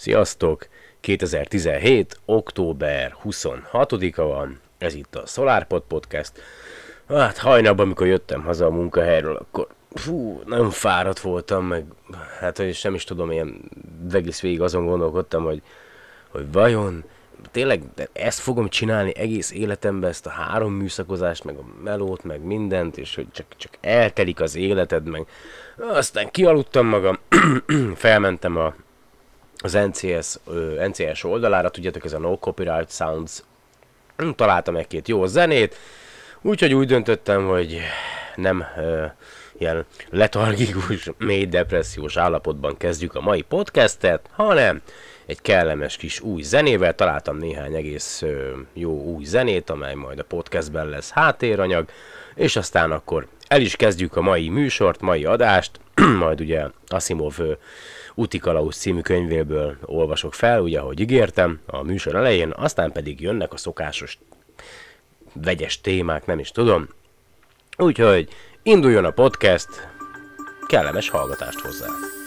Sziasztok! 2017. október 26-a van, ez itt a SolarPod Podcast. Hát hajnalban, amikor jöttem haza a munkahelyről, akkor fú, nagyon fáradt voltam, meg hát hogy sem is tudom, ilyen egész végig azon gondolkodtam, hogy, hogy vajon tényleg de ezt fogom csinálni egész életemben, ezt a három műszakozást, meg a melót, meg mindent, és hogy csak, csak eltelik az életed, meg aztán kialudtam magam, felmentem a, az NCS, ö, NCS oldalára, tudjátok, ez a No Copyright Sounds, találtam egy-két jó zenét, úgyhogy úgy döntöttem, hogy nem ö, ilyen letargikus, mély depressziós állapotban kezdjük a mai podcastet, hanem egy kellemes kis új zenével, találtam néhány egész ö, jó új zenét, amely majd a podcastben lesz háttéranyag, és aztán akkor el is kezdjük a mai műsort, mai adást, majd ugye Asimov ö, Utikalaus című könyvéből olvasok fel, ugye ahogy ígértem a műsor elején, aztán pedig jönnek a szokásos vegyes témák, nem is tudom. Úgyhogy induljon a podcast, kellemes hallgatást hozzá!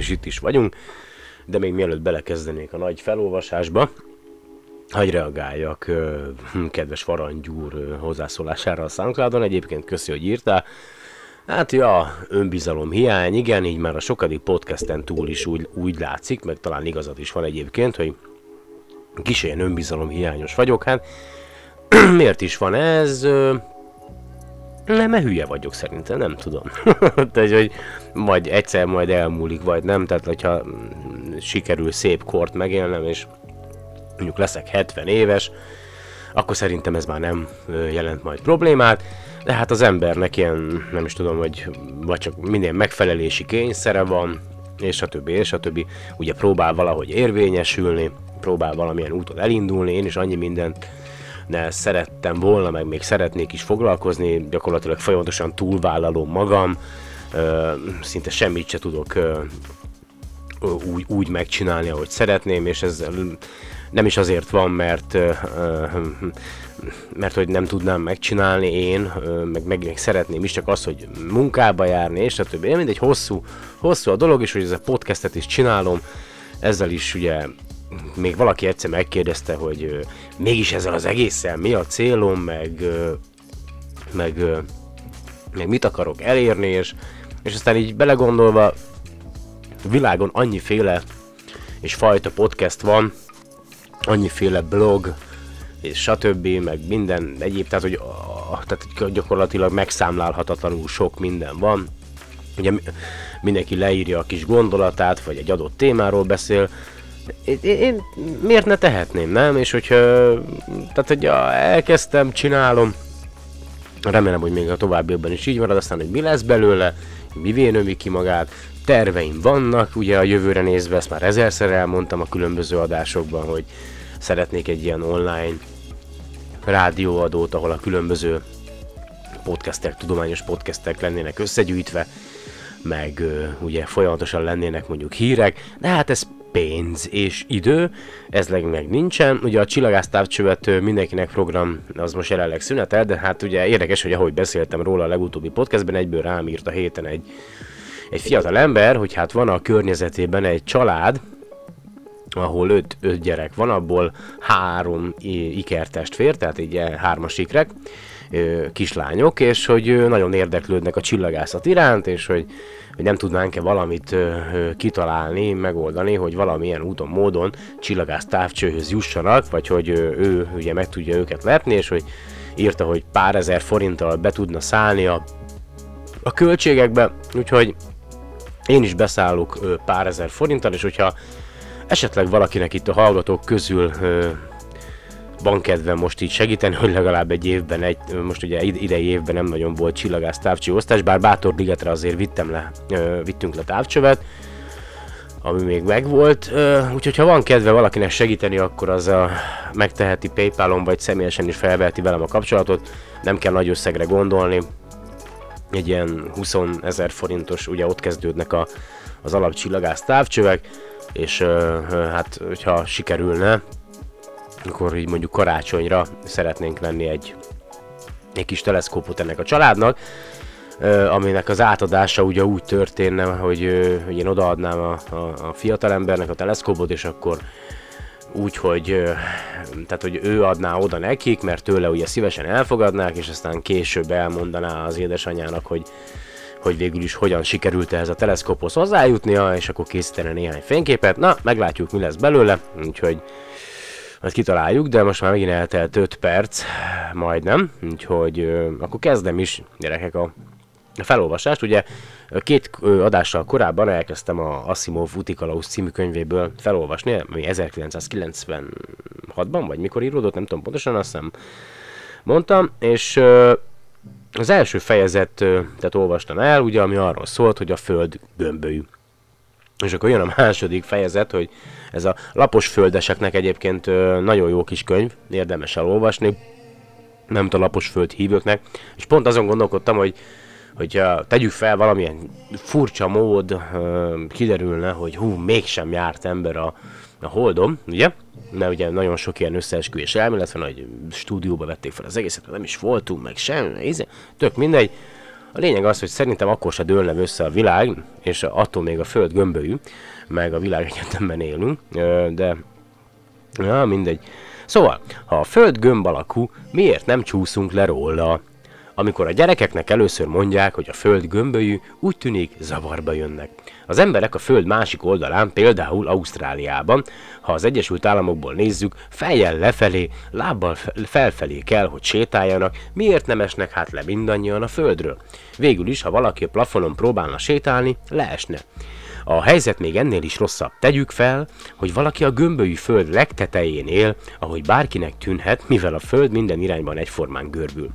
És itt is vagyunk, de még mielőtt belekezdenék a nagy felolvasásba, hogy reagáljak kedves Farangyúr hozzászólására a soundcloud Egyébként köszi, hogy írtál. Hát ja, önbizalom hiány, igen, így már a sokadik podcasten túl is úgy, úgy látszik, meg talán igazad is van egyébként, hogy kis ilyen önbizalom hiányos vagyok, hát miért is van ez? Nem, mert hülye vagyok szerintem, nem tudom. Tehát, hogy majd egyszer majd elmúlik, vagy nem, tehát hogyha mm, sikerül szép kort megélnem, és mondjuk leszek 70 éves, akkor szerintem ez már nem jelent majd problémát, de hát az embernek ilyen, nem is tudom, hogy vagy csak minden megfelelési kényszere van, és a többi, és a többi, ugye próbál valahogy érvényesülni, próbál valamilyen úton elindulni, én is annyi mindent ne szerettem volna, meg még szeretnék is foglalkozni, gyakorlatilag folyamatosan túlvállalom magam, szinte semmit se tudok úgy, úgy megcsinálni, ahogy szeretném, és ez nem is azért van, mert mert hogy nem tudnám megcsinálni én, meg, meg, meg szeretném is, csak az, hogy munkába járni, és a többi. Mindegy, hosszú, hosszú a dolog, és hogy ez a podcastet is csinálom, ezzel is ugye még valaki egyszer megkérdezte, hogy mégis ezzel az egészen mi a célom, meg, meg, meg mit akarok elérni, és, és aztán így belegondolva, világon annyiféle és fajta podcast van, annyiféle blog, és stb. meg minden egyéb, tehát hogy tehát gyakorlatilag megszámlálhatatlanul sok minden van. Ugye mindenki leírja a kis gondolatát, vagy egy adott témáról beszél, én, miért ne tehetném, nem? És hogyha, tehát hogy elkezdtem, csinálom, remélem, hogy még a továbbiakban is így marad, aztán, hogy mi lesz belőle, mi növi ki magát, terveim vannak, ugye a jövőre nézve, ezt már ezerszer elmondtam a különböző adásokban, hogy szeretnék egy ilyen online rádióadót, ahol a különböző podcastek, tudományos podcastek lennének összegyűjtve, meg ugye folyamatosan lennének mondjuk hírek, de hát ez pénz és idő, ez meg nincsen. Ugye a csillagásztávcsövet mindenkinek program az most jelenleg szünetel, de hát ugye érdekes, hogy ahogy beszéltem róla a legutóbbi podcastben, egyből rám írt a héten egy, egy fiatal ember, hogy hát van a környezetében egy család, ahol öt, öt gyerek van, abból három ikertestvér, tehát így hármas ikrek, kislányok, és hogy nagyon érdeklődnek a csillagászat iránt, és hogy, hogy nem tudnánk-e valamit kitalálni, megoldani, hogy valamilyen úton, módon csillagász távcsőhöz jussanak, vagy hogy ő ugye meg tudja őket lepni, és hogy írta, hogy pár ezer forinttal be tudna szállni a, a költségekbe, úgyhogy én is beszállok pár ezer forinttal, és hogyha esetleg valakinek itt a hallgatók közül van kedve most így segíteni, hogy legalább egy évben, egy, most ugye idei évben nem nagyon volt csillagász távcső osztás, bár Bátor Ligetre azért vittem le, vittünk le távcsövet, ami még megvolt, úgyhogy ha van kedve valakinek segíteni, akkor az a megteheti Paypalon, vagy személyesen is felveheti velem a kapcsolatot, nem kell nagy összegre gondolni, egy ilyen 20 ezer forintos, ugye ott kezdődnek a, az alapcsillagász távcsövek, és hát hogyha sikerülne, akkor így mondjuk karácsonyra szeretnénk venni egy, egy kis teleszkópot ennek a családnak, aminek az átadása ugye úgy történne, hogy, hogy én odaadnám a, a, a fiatalembernek a teleszkópot, és akkor úgy, hogy, tehát, hogy ő adná oda nekik, mert tőle ugye szívesen elfogadnák, és aztán később elmondaná az édesanyjának, hogy, hogy végül is hogyan sikerült ehhez a teleszkóphoz hozzájutnia, és akkor készítene néhány fényképet. Na, meglátjuk, mi lesz belőle, úgyhogy majd kitaláljuk, de most már megint eltelt 5 perc, majdnem, úgyhogy akkor kezdem is, gyerekek, a felolvasást. Ugye két adással korábban elkezdtem a Asimov Utikalaus című könyvéből felolvasni, ami 1996-ban, vagy mikor íródott, nem tudom pontosan, azt hiszem mondtam, és az első fejezetet olvastam el, ugye, ami arról szólt, hogy a Föld gömbölyű. És akkor jön a második fejezet, hogy ez a lapos földeseknek egyébként nagyon jó kis könyv, érdemes elolvasni, nem a lapos föld hívőknek, és pont azon gondolkodtam, hogy hogyha tegyük fel valamilyen furcsa mód, kiderülne, hogy hú, mégsem járt ember a, a holdom, ugye? Mert ugye nagyon sok ilyen összeesküvés elmélet van, hogy stúdióba vették fel az egészet, nem is voltunk, meg semmi, izé, tök mindegy. A lényeg az, hogy szerintem akkor se dőlne össze a világ, és attól még a Föld gömbölyű, meg a világ egyetemben élünk, de ja, mindegy. Szóval, ha a Föld gömb alakú, miért nem csúszunk le róla? Amikor a gyerekeknek először mondják, hogy a föld gömbölyű, úgy tűnik zavarba jönnek. Az emberek a föld másik oldalán, például Ausztráliában, ha az Egyesült Államokból nézzük, fejjel lefelé, lábbal felfelé kell, hogy sétáljanak, miért nem esnek hát le mindannyian a földről? Végül is, ha valaki a plafonon próbálna sétálni, leesne. A helyzet még ennél is rosszabb. Tegyük fel, hogy valaki a gömbölyű föld legtetején él, ahogy bárkinek tűnhet, mivel a föld minden irányban egyformán görbül.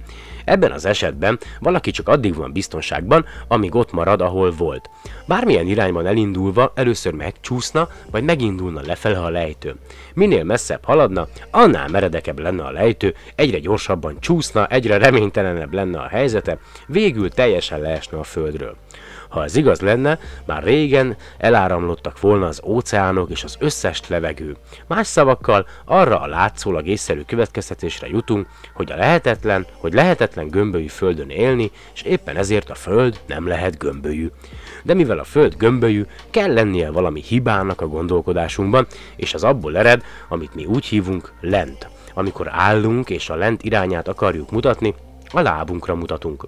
Ebben az esetben valaki csak addig van biztonságban, amíg ott marad, ahol volt. Bármilyen irányban elindulva először megcsúszna, vagy megindulna lefele a lejtő. Minél messzebb haladna, annál meredekebb lenne a lejtő, egyre gyorsabban csúszna, egyre reménytelenebb lenne a helyzete, végül teljesen leesne a földről. Ha ez igaz lenne, már régen eláramlottak volna az óceánok és az összes levegő. Más szavakkal arra a látszólag észszerű következtetésre jutunk, hogy a lehetetlen, hogy lehetetlen gömbölyű földön élni, és éppen ezért a föld nem lehet gömbölyű. De mivel a föld gömbölyű, kell lennie valami hibának a gondolkodásunkban, és az abból ered, amit mi úgy hívunk lent. Amikor állunk és a lent irányát akarjuk mutatni, a lábunkra mutatunk.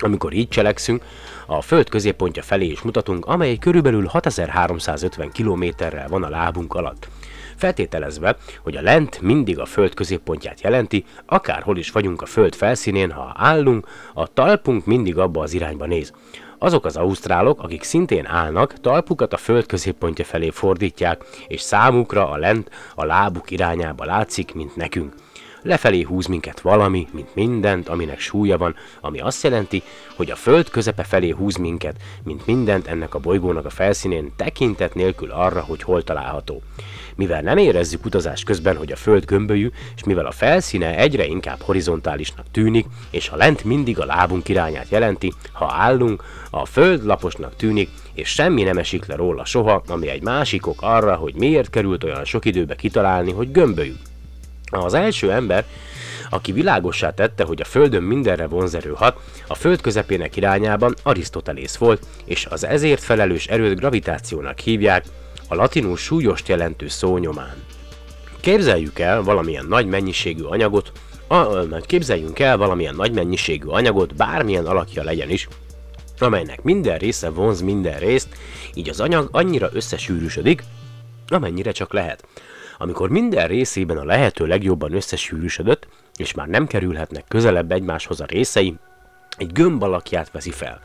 Amikor így cselekszünk, a föld középpontja felé is mutatunk, amely körülbelül 6350 kilométerrel van a lábunk alatt. Feltételezve, hogy a lent mindig a föld középpontját jelenti, akárhol is vagyunk a föld felszínén, ha állunk, a talpunk mindig abba az irányba néz. Azok az ausztrálok, akik szintén állnak, talpukat a föld középpontja felé fordítják, és számukra a lent a lábuk irányába látszik, mint nekünk. Lefelé húz minket valami, mint mindent, aminek súlya van, ami azt jelenti, hogy a föld közepe felé húz minket, mint mindent ennek a bolygónak a felszínén, tekintet nélkül arra, hogy hol található. Mivel nem érezzük utazás közben, hogy a föld gömbölyű, és mivel a felszíne egyre inkább horizontálisnak tűnik, és a lent mindig a lábunk irányát jelenti, ha állunk, a föld laposnak tűnik, és semmi nem esik le róla soha, ami egy másik ok arra, hogy miért került olyan sok időbe kitalálni, hogy gömbölyű. Az első ember, aki világossá tette, hogy a Földön mindenre vonzerő hat, a Föld közepének irányában Arisztotelész volt, és az ezért felelős erőt gravitációnak hívják, a latinul súlyost jelentő szó nyomán. Képzeljük el valamilyen nagy mennyiségű anyagot, a, képzeljünk el valamilyen nagy mennyiségű anyagot, bármilyen alakja legyen is, amelynek minden része vonz minden részt, így az anyag annyira összesűrűsödik, amennyire csak lehet. Amikor minden részében a lehető legjobban összesűrűsödött, és már nem kerülhetnek közelebb egymáshoz a részei, egy gömb alakját veszi fel.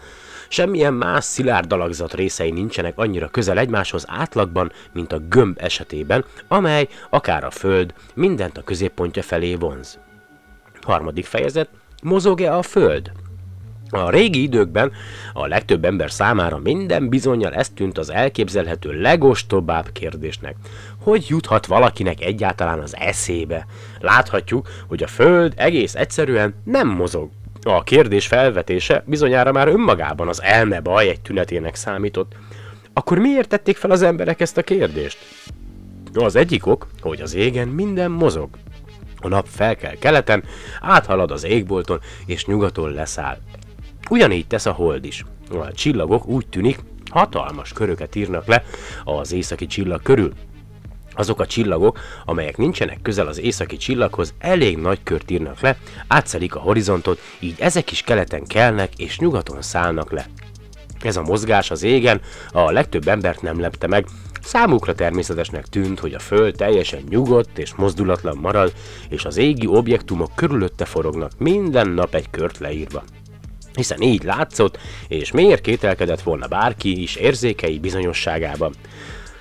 Semmilyen más szilárd alakzat részei nincsenek annyira közel egymáshoz átlagban, mint a gömb esetében, amely, akár a Föld, mindent a középpontja felé vonz. Harmadik fejezet. Mozog-e a Föld? A régi időkben a legtöbb ember számára minden bizonyal ez tűnt az elképzelhető legostobább kérdésnek. Hogy juthat valakinek egyáltalán az eszébe? Láthatjuk, hogy a Föld egész egyszerűen nem mozog. A kérdés felvetése bizonyára már önmagában az elme baj egy tünetének számított. Akkor miért tették fel az emberek ezt a kérdést? Az egyik ok, hogy az égen minden mozog. A nap fel kell keleten, áthalad az égbolton, és nyugaton leszáll. Ugyanígy tesz a hold is. A csillagok úgy tűnik, hatalmas köröket írnak le az északi csillag körül. Azok a csillagok, amelyek nincsenek közel az északi csillaghoz, elég nagy kört írnak le, átszelik a horizontot, így ezek is keleten kelnek és nyugaton szállnak le. Ez a mozgás az égen a legtöbb embert nem lepte meg, Számukra természetesnek tűnt, hogy a Föld teljesen nyugodt és mozdulatlan marad, és az égi objektumok körülötte forognak, minden nap egy kört leírva hiszen így látszott, és miért kételkedett volna bárki is érzékei bizonyosságában.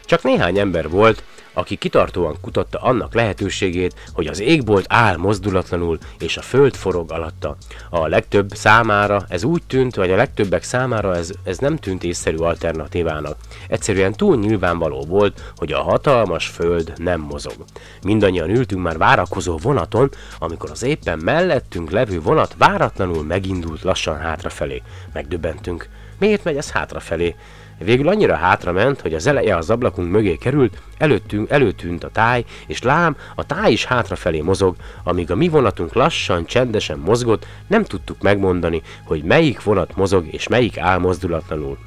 Csak néhány ember volt, aki kitartóan kutatta annak lehetőségét, hogy az égbolt áll mozdulatlanul, és a föld forog alatta. A legtöbb számára ez úgy tűnt, vagy a legtöbbek számára ez, ez nem tűnt észszerű alternatívának. Egyszerűen túl nyilvánvaló volt, hogy a hatalmas föld nem mozog. Mindannyian ültünk már várakozó vonaton, amikor az éppen mellettünk levő vonat váratlanul megindult lassan hátrafelé. Megdöbbentünk. Miért megy ez hátrafelé? Végül annyira hátra ment, hogy az eleje az ablakunk mögé került, előttünk, előtűnt a táj, és lám, a táj is hátrafelé mozog, amíg a mi vonatunk lassan, csendesen mozgott, nem tudtuk megmondani, hogy melyik vonat mozog és melyik áll mozdulatlanul.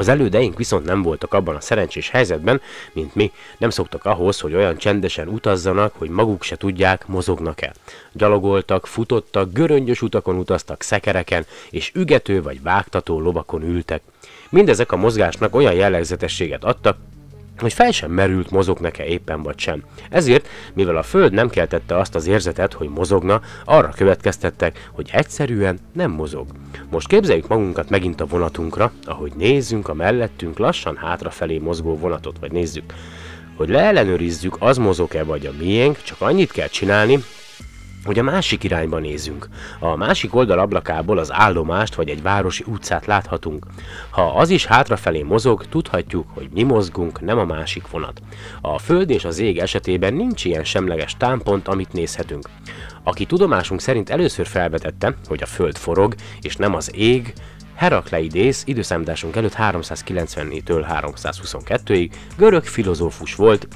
Az elődeink viszont nem voltak abban a szerencsés helyzetben, mint mi, nem szoktak ahhoz, hogy olyan csendesen utazzanak, hogy maguk se tudják, mozognak-e. Gyalogoltak, futottak, göröngyös utakon utaztak szekereken, és ügető vagy vágtató lovakon ültek. Mindezek a mozgásnak olyan jellegzetességet adtak, hogy fel sem merült mozognak-e éppen vagy sem. Ezért, mivel a Föld nem keltette azt az érzetet, hogy mozogna, arra következtettek, hogy egyszerűen nem mozog. Most képzeljük magunkat megint a vonatunkra, ahogy nézzünk a mellettünk lassan hátrafelé mozgó vonatot, vagy nézzük, hogy leellenőrizzük, az mozog-e vagy a miénk, csak annyit kell csinálni, hogy a másik irányba nézünk. A másik oldal ablakából az állomást vagy egy városi utcát láthatunk. Ha az is hátrafelé mozog, tudhatjuk, hogy mi mozgunk, nem a másik vonat. A Föld és az ég esetében nincs ilyen semleges támpont, amit nézhetünk. Aki tudomásunk szerint először felvetette, hogy a Föld forog, és nem az ég, Herakleidész időszámításunk előtt 394-től 322-ig görög filozófus volt,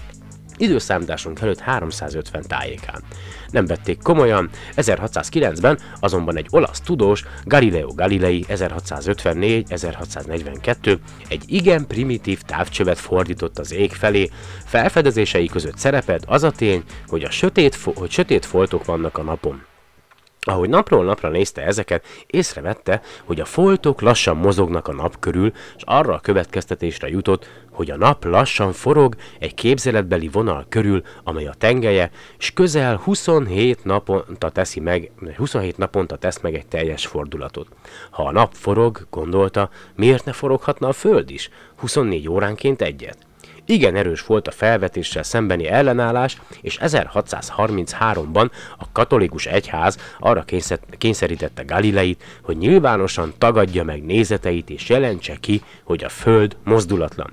időszámításunk előtt 350 tájékán. Nem vették komolyan, 1609-ben azonban egy olasz tudós, Galileo Galilei 1654-1642 egy igen primitív távcsövet fordított az ég felé, felfedezései között szerepelt az a tény, hogy a sötét, fo- hogy sötét foltok vannak a napon. Ahogy napról napra nézte ezeket, észrevette, hogy a foltok lassan mozognak a nap körül, és arra a következtetésre jutott, hogy a nap lassan forog egy képzeletbeli vonal körül, amely a tengelye, és közel 27 naponta teszi meg, 27 naponta tesz meg egy teljes fordulatot. Ha a nap forog, gondolta, miért ne foroghatna a Föld is? 24 óránként egyet. Igen erős volt a felvetéssel szembeni ellenállás, és 1633-ban a katolikus egyház arra kényszerítette Galileit, hogy nyilvánosan tagadja meg nézeteit és jelentse ki, hogy a Föld mozdulatlan.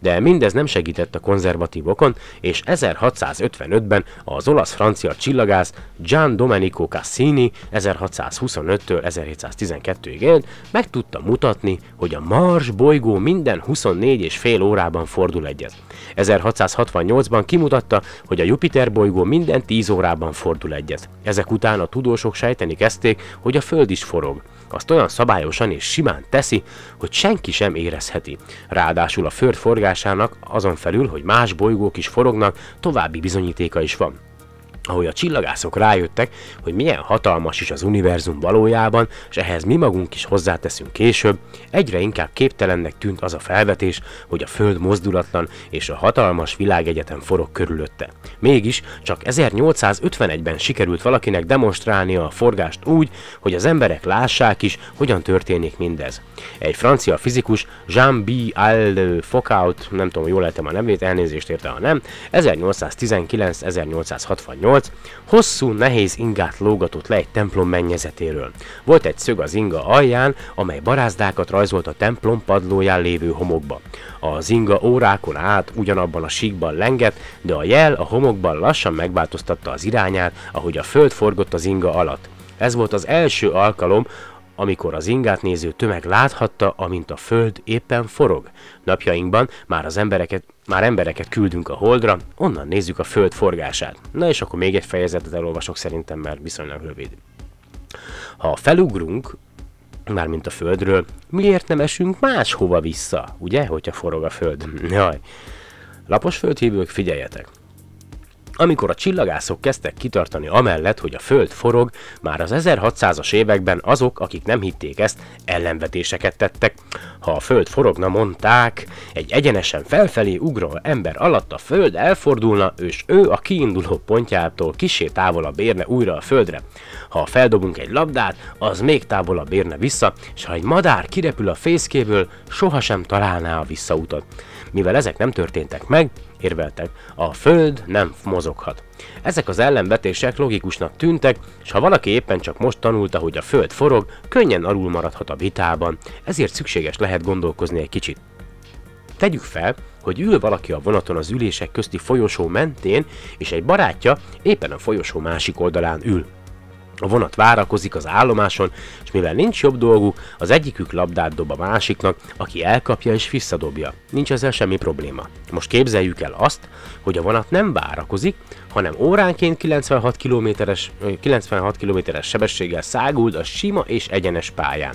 De mindez nem segített a konzervatívokon, és 1655-ben az olasz-francia csillagász Gian Domenico Cassini 1625-től 1712-ig élt, meg tudta mutatni, hogy a Mars bolygó minden 24 és fél órában fordul egyet. 1668-ban kimutatta, hogy a Jupiter bolygó minden 10 órában fordul egyet. Ezek után a tudósok sejteni kezdték, hogy a Föld is forog. Azt olyan szabályosan és simán teszi, hogy senki sem érezheti. Ráadásul a Föld forgásának azon felül, hogy más bolygók is forognak, további bizonyítéka is van ahogy a csillagászok rájöttek, hogy milyen hatalmas is az univerzum valójában, és ehhez mi magunk is hozzáteszünk később, egyre inkább képtelennek tűnt az a felvetés, hogy a Föld mozdulatlan és a hatalmas világegyetem forog körülötte. Mégis csak 1851-ben sikerült valakinek demonstrálnia a forgást úgy, hogy az emberek lássák is, hogyan történik mindez. Egy francia fizikus, Jean B. Al Foucault, nem tudom, jól lehetem a nevét, elnézést érte, ha nem, 1819-1868 8, hosszú, nehéz ingát lógatott le egy templom mennyezetéről. Volt egy szög az inga alján, amely barázdákat rajzolt a templom padlóján lévő homokba. Az inga órákon át ugyanabban a síkban lengett, de a jel a homokban lassan megváltoztatta az irányát, ahogy a föld forgott az inga alatt. Ez volt az első alkalom, amikor az ingát néző tömeg láthatta, amint a Föld éppen forog. Napjainkban már az embereket, már embereket küldünk a Holdra, onnan nézzük a Föld forgását. Na és akkor még egy fejezetet elolvasok szerintem, mert viszonylag rövid. Ha felugrunk, mármint a Földről, miért nem esünk máshova vissza, ugye, hogyha forog a Föld? Jaj. Lapos földhívők, figyeljetek! Amikor a csillagászok kezdtek kitartani amellett, hogy a Föld forog, már az 1600-as években azok, akik nem hitték ezt, ellenvetéseket tettek. Ha a Föld forogna, mondták, egy egyenesen felfelé ugró ember alatt a Föld elfordulna, és ő a kiinduló pontjától kisé távolabb érne újra a Földre. Ha feldobunk egy labdát, az még távolabb érne vissza, és ha egy madár kirepül a fészkéből, sohasem találná a visszautat. Mivel ezek nem történtek meg, érveltek, a Föld nem mozoghat. Ezek az ellenvetések logikusnak tűntek, és ha valaki éppen csak most tanulta, hogy a Föld forog, könnyen alul maradhat a vitában, ezért szükséges lehet gondolkozni egy kicsit. Tegyük fel, hogy ül valaki a vonaton az ülések közti folyosó mentén, és egy barátja éppen a folyosó másik oldalán ül. A vonat várakozik az állomáson, és mivel nincs jobb dolguk, az egyikük labdát dob a másiknak, aki elkapja és visszadobja. Nincs ezzel semmi probléma. Most képzeljük el azt, hogy a vonat nem várakozik, hanem óránként 96 km-es, 96 km-es sebességgel száguld a sima és egyenes pályán.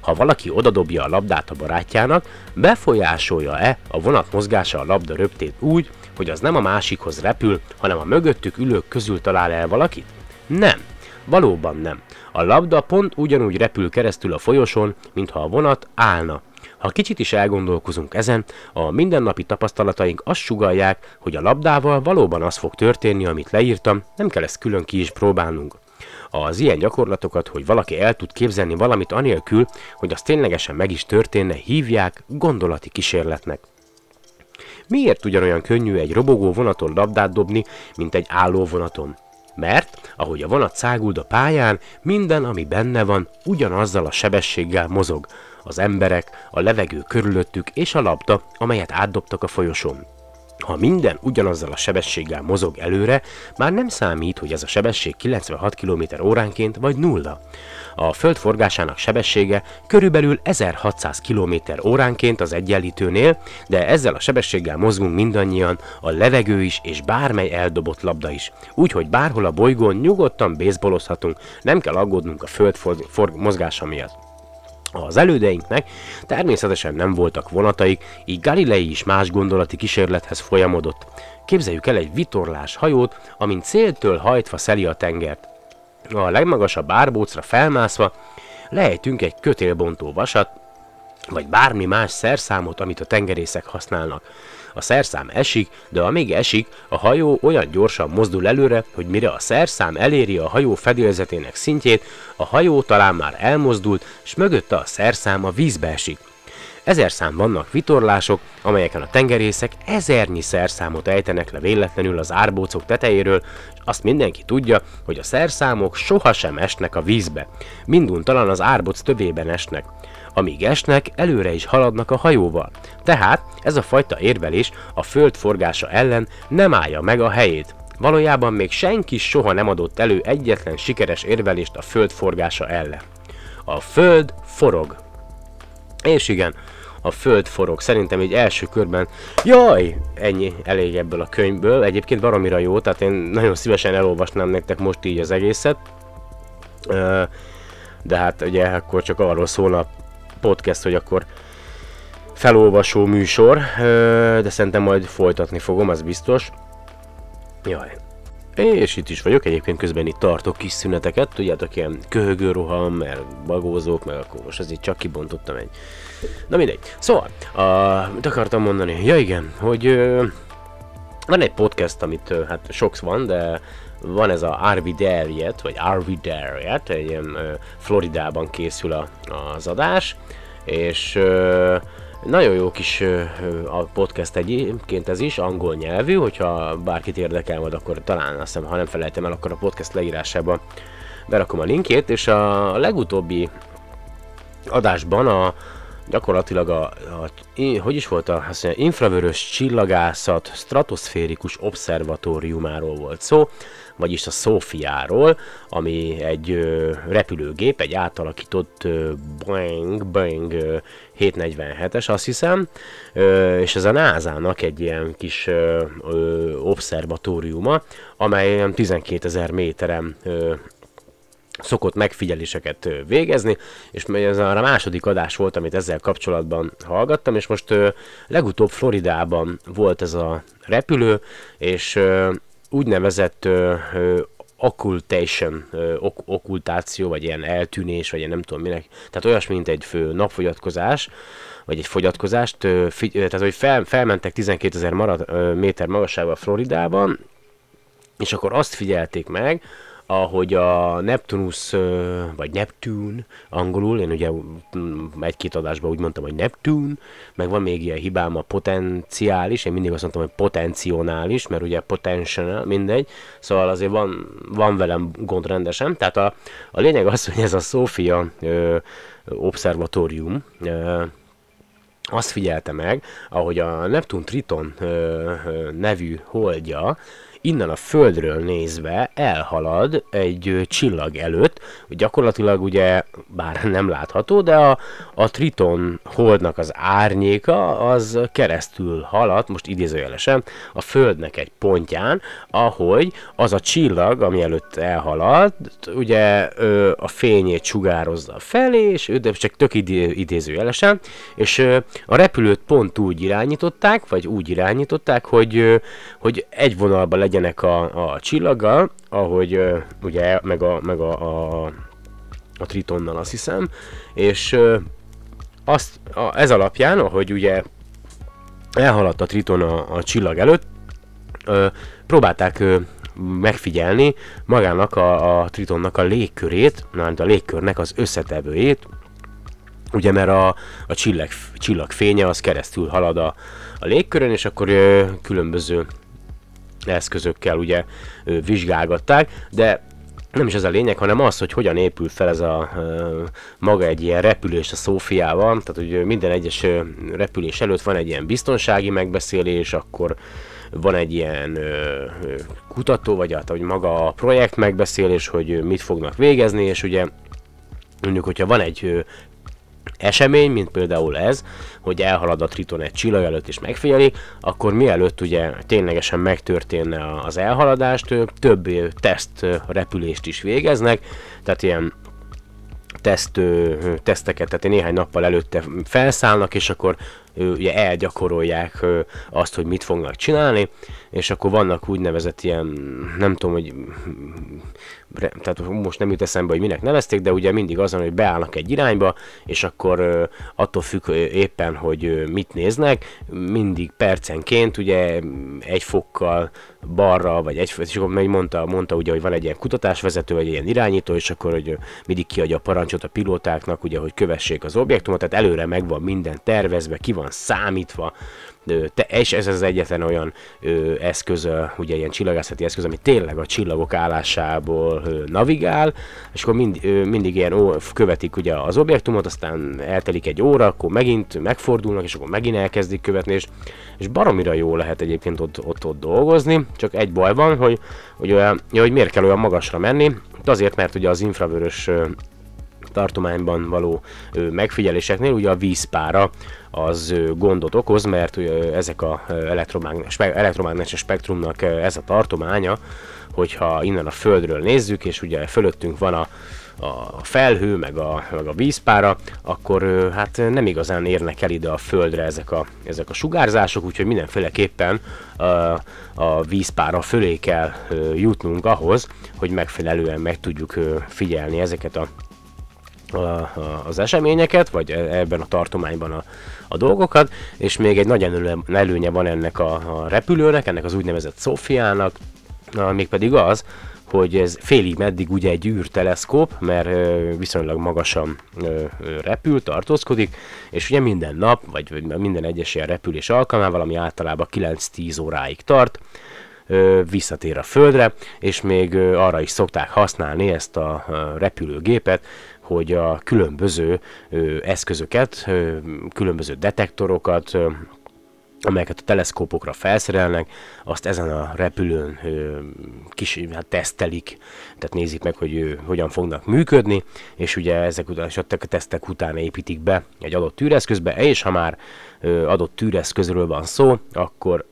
Ha valaki odadobja a labdát a barátjának, befolyásolja-e a vonat mozgása a labda röptét úgy, hogy az nem a másikhoz repül, hanem a mögöttük ülők közül talál el valakit? Nem. Valóban nem. A labda pont ugyanúgy repül keresztül a folyosón, mintha a vonat állna. Ha kicsit is elgondolkozunk ezen, a mindennapi tapasztalataink azt sugalják, hogy a labdával valóban az fog történni, amit leírtam, nem kell ezt külön ki is próbálnunk. Az ilyen gyakorlatokat, hogy valaki el tud képzelni valamit anélkül, hogy az ténylegesen meg is történne, hívják gondolati kísérletnek. Miért ugyanolyan könnyű egy robogó vonaton labdát dobni, mint egy álló vonaton? Mert, ahogy a vonat száguld a pályán, minden, ami benne van, ugyanazzal a sebességgel mozog. Az emberek, a levegő körülöttük és a labda, amelyet átdobtak a folyosón. Ha minden ugyanazzal a sebességgel mozog előre, már nem számít, hogy ez a sebesség 96 km óránként vagy nulla. A föld forgásának sebessége körülbelül 1600 km óránként az egyenlítőnél, de ezzel a sebességgel mozgunk mindannyian, a levegő is és bármely eldobott labda is. Úgyhogy bárhol a bolygón nyugodtan baseballozhatunk, nem kell aggódnunk a föld for- for- mozgása miatt. Az elődeinknek természetesen nem voltak vonataik, így Galilei is más gondolati kísérlethez folyamodott. Képzeljük el egy vitorlás hajót, amint céltől hajtva szeli a tengert. A legmagasabb árbócra felmászva lejtünk egy kötélbontó vasat, vagy bármi más szerszámot, amit a tengerészek használnak. A szerszám esik, de amíg esik, a hajó olyan gyorsan mozdul előre, hogy mire a szerszám eléri a hajó fedélzetének szintjét, a hajó talán már elmozdult, és mögötte a szerszám a vízbe esik. Ezer szám vannak vitorlások, amelyeken a tengerészek ezernyi szerszámot ejtenek le véletlenül az árbócok tetejéről, és azt mindenki tudja, hogy a szerszámok sohasem esnek a vízbe. Minduntalan az árbóc tövében esnek. Amíg esnek, előre is haladnak a hajóval. Tehát ez a fajta érvelés a föld forgása ellen nem állja meg a helyét. Valójában még senki soha nem adott elő egyetlen sikeres érvelést a föld forgása ellen. A föld forog. És igen, a föld forog. Szerintem egy első körben, jaj, ennyi elég ebből a könyvből. Egyébként baromira jó, tehát én nagyon szívesen elolvasnám nektek most így az egészet. De hát ugye akkor csak arról szólna podcast, hogy akkor felolvasó műsor, de szerintem majd folytatni fogom, az biztos. Jaj, és itt is vagyok, egyébként közben itt tartok kis szüneteket, tudjátok, ilyen köhögő roham, mert bagózok, meg akkor most azért csak kibontottam egy. Na mindegy. Szóval, uh, mit akartam mondani? Ja igen, hogy van egy podcast, amit hát sok van, de van ez a Arvi Derriet, vagy Arvi Derriet, egy ilyen Floridában készül a, az adás, és nagyon jó kis a podcast egyébként ez is, angol nyelvű, hogyha bárkit érdekel majd, akkor talán azt hiszem, ha nem felejtem el, akkor a podcast leírásába berakom a linkjét, és a legutóbbi adásban a gyakorlatilag a, a, hogy is volt a azt mondja, infravörös csillagászat stratoszférikus obszervatóriumáról volt szó, vagyis a Sofiáról, ami egy ö, repülőgép, egy átalakított ö, Boeing, Boeing ö, 747-es, azt hiszem, ö, és ez a NASA-nak egy ilyen kis ö, ö, obszervatóriuma, amely 12 ezer méteren ö, szokott megfigyeléseket végezni, és ez a második adás volt, amit ezzel kapcsolatban hallgattam, és most legutóbb Floridában volt ez a repülő, és úgynevezett occultation, okkultáció, vagy ilyen eltűnés, vagy ilyen nem tudom minek, tehát olyasmi, mint egy fő napfogyatkozás, vagy egy fogyatkozást, tehát hogy fel, felmentek 12 ezer méter magasságban Floridában, és akkor azt figyelték meg, ahogy a Neptunus, vagy Neptune angolul, én ugye egy-két adásban úgy mondtam, hogy Neptune, meg van még ilyen hibám a potenciális, én mindig azt mondtam, hogy potencionális, mert ugye potential, mindegy, szóval azért van, van velem gond rendesen, tehát a, a lényeg az, hogy ez a Sofia ö, obszervatórium, ö, azt figyelte meg, ahogy a Neptun Triton ö, ö, nevű holdja innen a Földről nézve elhalad egy csillag előtt, gyakorlatilag ugye, bár nem látható, de a, a Triton holdnak az árnyéka az keresztül halad, most idézőjelesen, a Földnek egy pontján, ahogy az a csillag, ami előtt elhalad, ugye a fényét sugározza felé, és de csak tök idézőjelesen, és a repülőt pont úgy irányították, vagy úgy irányították, hogy, hogy egy vonalban legyenek a, a csillaggal, ahogy ugye, meg a, meg a, a, a Tritonnal azt hiszem, és azt, a, ez alapján, ahogy ugye elhaladt a Triton a, a csillag előtt, ö, próbálták megfigyelni magának a, a Tritonnak a légkörét, a légkörnek az összetevőjét, ugye mert a, a csillag, csillag fénye az keresztül halad a, a légkörön, és akkor ö, különböző eszközökkel ugye vizsgálgatták, de nem is ez a lényeg, hanem az, hogy hogyan épül fel ez a maga egy ilyen repülés a Szófiával, tehát hogy minden egyes repülés előtt van egy ilyen biztonsági megbeszélés, akkor van egy ilyen ö, kutató, vagy hát, hogy maga a projekt megbeszélés, hogy mit fognak végezni, és ugye mondjuk, hogyha van egy esemény, mint például ez, hogy elhalad a Triton egy csillag előtt és megfigyeli, akkor mielőtt ugye ténylegesen megtörténne az elhaladást, több teszt repülést is végeznek, tehát ilyen teszt, teszteket, tehát néhány nappal előtte felszállnak, és akkor ugye elgyakorolják azt, hogy mit fognak csinálni, és akkor vannak úgynevezett ilyen, nem tudom, hogy tehát most nem jut eszembe, hogy minek nevezték, de ugye mindig azon, hogy beállnak egy irányba, és akkor attól függ éppen, hogy mit néznek, mindig percenként ugye egy fokkal balra, vagy egy, és akkor mondta, mondta ugye, hogy van egy ilyen kutatásvezető, vagy egy ilyen irányító, és akkor hogy mindig kiadja a parancsot a pilótáknak, ugye, hogy kövessék az objektumot, tehát előre megvan minden tervezve, ki van számítva, te, és ez az egyetlen olyan ö, eszköz, ugye ilyen csillagászati eszköz, ami tényleg a csillagok állásából ö, navigál, és akkor mind, ö, mindig ilyen ó, követik ugye az objektumot, aztán eltelik egy óra, akkor megint megfordulnak, és akkor megint elkezdik követni, és, és baromira jó lehet egyébként ott, ott, ott dolgozni, csak egy baj van, hogy, hogy, olyan, hogy miért kell olyan magasra menni, azért, mert ugye az infravörös tartományban való megfigyeléseknél. Ugye a vízpára az gondot okoz, mert ezek a elektromágnes, elektromágneses spektrumnak ez a tartománya, hogyha innen a Földről nézzük, és ugye fölöttünk van a, a felhő, meg a, meg a vízpára, akkor hát nem igazán érnek el ide a Földre ezek a, ezek a sugárzások, úgyhogy mindenféleképpen a, a vízpára fölé kell jutnunk ahhoz, hogy megfelelően meg tudjuk figyelni ezeket a, az eseményeket, vagy e, ebben a tartományban a, a dolgokat, és még egy nagy előnye van ennek a, a repülőnek, ennek az úgynevezett Szofiának, mégpedig az, hogy ez félig meddig ugye egy űrteleszkóp, mert viszonylag magasan repül, tartózkodik, és ugye minden nap, vagy minden egyes ilyen repülés alkalmával, ami általában 9-10 óráig tart, visszatér a Földre, és még arra is szokták használni ezt a repülőgépet, hogy a különböző eszközöket, különböző detektorokat, amelyeket a teleszkópokra felszerelnek, azt ezen a repülőn ö, kis, hát tesztelik, tehát nézik meg, hogy ö, hogyan fognak működni, és ugye ezek után, a tesztek után építik be egy adott tűreszközbe, és ha már ö, adott tűreszközről van szó, akkor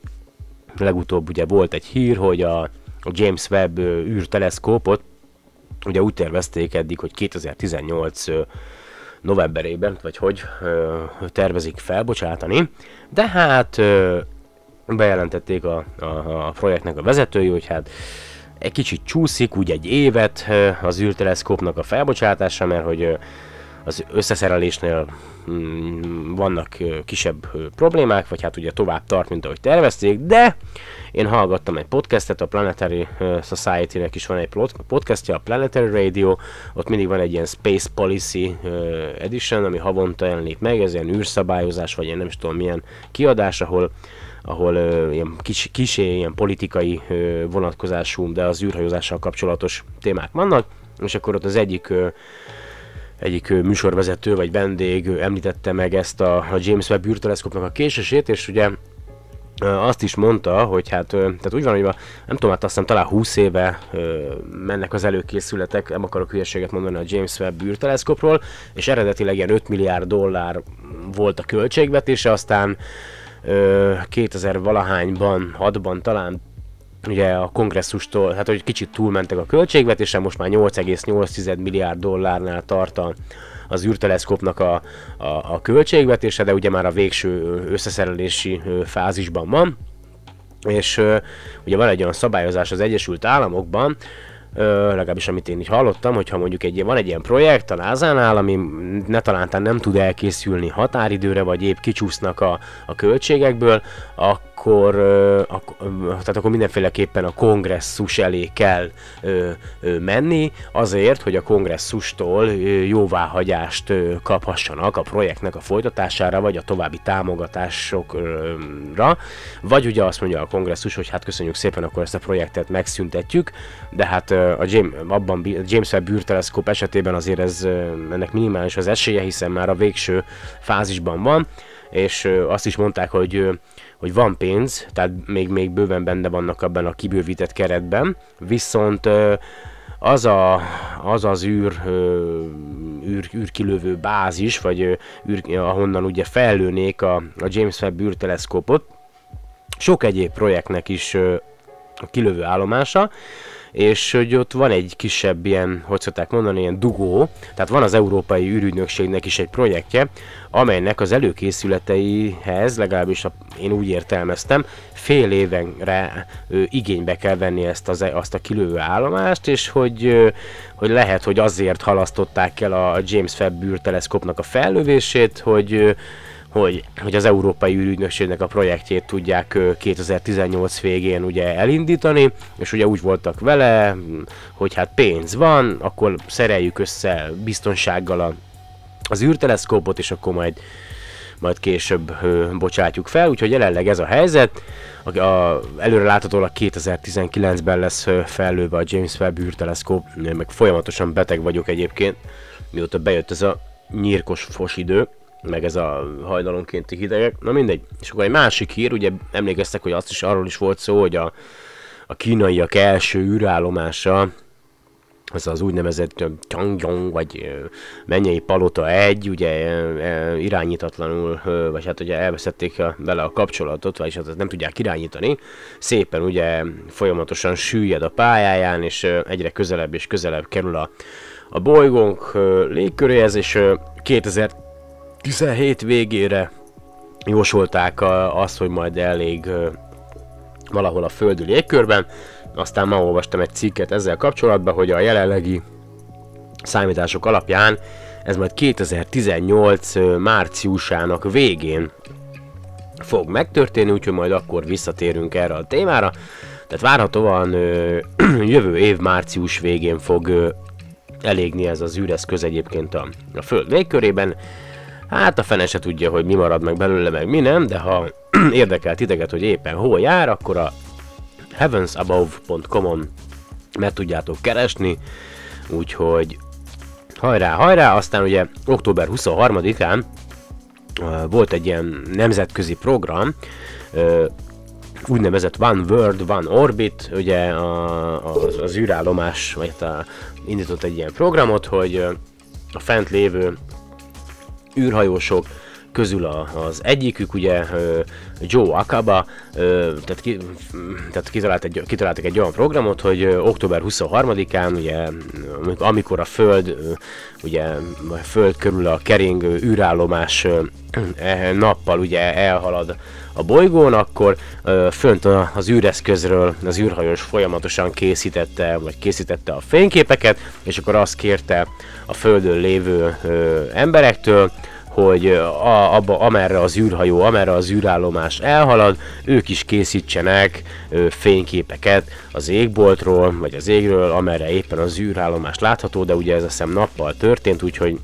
legutóbb ugye volt egy hír, hogy a James Webb űrteleszkópot Ugye úgy tervezték eddig, hogy 2018 novemberében, vagy hogy tervezik felbocsátani, de hát bejelentették a, a, a projektnek a vezetői, hogy hát egy kicsit csúszik, úgy egy évet az űrteleszkópnak a felbocsátása, mert hogy az összeszerelésnél mm, vannak kisebb problémák, vagy hát ugye tovább tart, mint ahogy tervezték, de én hallgattam egy podcastet, a Planetary Society-nek is van egy podcastja, a Planetary Radio, ott mindig van egy ilyen Space Policy Edition, ami havonta jelenik meg, ez ilyen űrszabályozás, vagy én nem is tudom milyen kiadás, ahol ahol ilyen kis, kisé ilyen politikai vonatkozású, de az űrhajózással kapcsolatos témák vannak, és akkor ott az egyik egyik műsorvezető vagy vendég említette meg ezt a, a James Webb űrteleszkópnak a késését, és ugye azt is mondta, hogy hát, tehát úgy van, hogy nem tudom, hát azt hiszem talán 20 éve mennek az előkészületek, nem akarok hülyeséget mondani a James Webb űrteleszkopról, és eredetileg ilyen 5 milliárd dollár volt a költségvetése, aztán 2000 valahányban, 6-ban talán ugye a kongresszustól, hát hogy kicsit túlmentek a költségvetésen, most már 8,8 milliárd dollárnál tart a, az űrteleszkópnak a, a, a költségvetése, de ugye már a végső összeszerelési fázisban van. És ugye van egy olyan szabályozás az Egyesült Államokban, ö, legalábbis amit én így hallottam, hogyha mondjuk egy, van egy ilyen projekt a NASA-nál, ami ne talántán nem tud elkészülni határidőre, vagy épp kicsúsznak a, a költségekből, akkor, ö, ak- tehát akkor mindenféleképpen a kongresszus elé kell menni, azért, hogy a kongresszustól jóváhagyást kaphassanak a projektnek a folytatására, vagy a további támogatásokra, vagy ugye azt mondja a kongresszus, hogy hát köszönjük szépen, akkor ezt a projektet megszüntetjük, de hát a James, abban James Webb űrteleszkóp esetében azért ez, ennek minimális az esélye, hiszen már a végső fázisban van, és azt is mondták, hogy, hogy van pénz, tehát még, még bőven benne vannak abban a kibővített keretben, viszont az, a, az az űr, űr, űrkilövő bázis, vagy űr, ahonnan ugye fellőnék a, a James Webb űrteleszkópot, sok egyéb projektnek is a kilövő állomása, és hogy ott van egy kisebb ilyen, hogy szokták mondani, ilyen dugó, tehát van az Európai űrügynökségnek is egy projektje, amelynek az előkészületeihez, legalábbis a, én úgy értelmeztem, fél évenre ö, igénybe kell venni ezt az, azt a kilövő állomást, és hogy, hogy lehet, hogy azért halasztották el a James Webb űrteleszkópnak a fellövését, hogy hogy, hogy az Európai űrügynökségnek a projektjét tudják 2018 végén ugye elindítani, és ugye úgy voltak vele, hogy hát pénz van, akkor szereljük össze biztonsággal az űrteleszkópot, és akkor majd majd később ö, bocsátjuk fel, úgyhogy jelenleg ez a helyzet. A, a, előre láthatólag 2019-ben lesz fellőve a James Webb űrteleszkóp, meg folyamatosan beteg vagyok egyébként, mióta bejött ez a nyírkos fos idő, meg ez a hajnalonkénti hidegek. Na mindegy. És akkor egy másik hír, ugye emlékeztek, hogy azt is arról is volt szó, hogy a, a kínaiak első űrállomása, az az úgynevezett Changyong, vagy Mennyei Palota 1, ugye irányítatlanul, vagy hát ugye elveszették vele a kapcsolatot, vagyis hát nem tudják irányítani. Szépen ugye folyamatosan süllyed a pályáján, és egyre közelebb és közelebb kerül a, a bolygónk légköréhez, és 2000 17 végére jósolták azt, hogy majd elég valahol a földi légkörben. Aztán ma olvastam egy cikket ezzel kapcsolatban, hogy a jelenlegi számítások alapján ez majd 2018 márciusának végén fog megtörténni, úgyhogy majd akkor visszatérünk erre a témára. Tehát várhatóan jövő év március végén fog elégni ez az űreszköz egyébként a, a Föld légkörében. Hát a fene se tudja, hogy mi marad meg belőle, meg mi nem, de ha érdekel titeket, hogy éppen hol jár, akkor a heavensabove.com-on meg tudjátok keresni, úgyhogy hajrá, hajrá, aztán ugye október 23-án uh, volt egy ilyen nemzetközi program, úgynevezett One World, One Orbit, ugye az, az űrállomás, vagy hát a, indított egy ilyen programot, hogy a fent lévő űrhajósok közül a, az egyikük, ugye Joe Akaba, tehát, ki, tehát kitalált egy, kitaláltak egy olyan programot, hogy október 23-án, ugye, amikor a Föld, ugye a Föld körül a keringő űrállomás e, nappal ugye elhalad a bolygón, akkor fönt az űreszközről az űrhajós folyamatosan készítette, vagy készítette a fényképeket, és akkor azt kérte a Földön lévő emberektől, hogy a, abba, amerre az űrhajó, amerre az űrállomás elhalad, ők is készítsenek ö, fényképeket az égboltról, vagy az égről, amerre éppen az űrállomás látható, de ugye ez a szem nappal történt, úgyhogy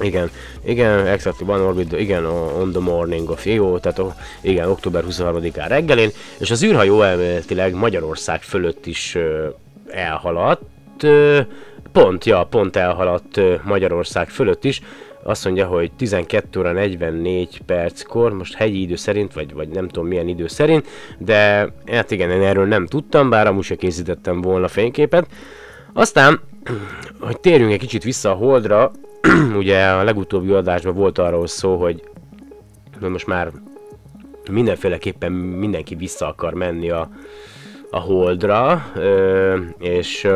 igen, igen, exactly one orbit, igen, on the morning of jó, tehát igen, október 23-án reggelén, és az űrhajó elméletileg Magyarország fölött is ö, elhaladt, ö, pont, ja, pont elhaladt Magyarország fölött is, azt mondja, hogy 12 óra 44 perckor, most hegyi idő szerint, vagy, vagy nem tudom milyen idő szerint, de hát igen, én erről nem tudtam, bár amúgy se készítettem volna fényképet. Aztán, hogy térjünk egy kicsit vissza a Holdra, ugye a legutóbbi adásban volt arról szó, hogy most már mindenféleképpen mindenki vissza akar menni a, a Holdra, és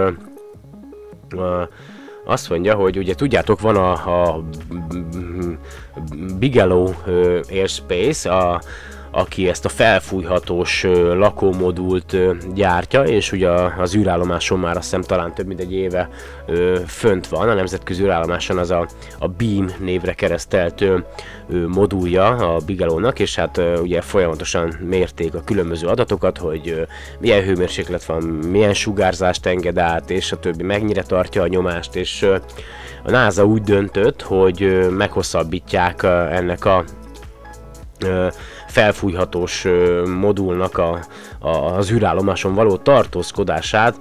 azt mondja, hogy ugye tudjátok, van a, a Bigelow Airspace, a, aki ezt a felfújhatós lakómodult gyártja, és ugye az űrállomáson már azt hiszem talán több mint egy éve fönt van, a nemzetközi űrállomáson az a, a Beam névre keresztelt modulja a Bigelow-nak, és hát ugye folyamatosan mérték a különböző adatokat, hogy milyen hőmérséklet van, milyen sugárzást enged át, és a többi mennyire tartja a nyomást, és a NASA úgy döntött, hogy meghosszabbítják ennek a felfújhatós modulnak a, a, az űrállomáson való tartózkodását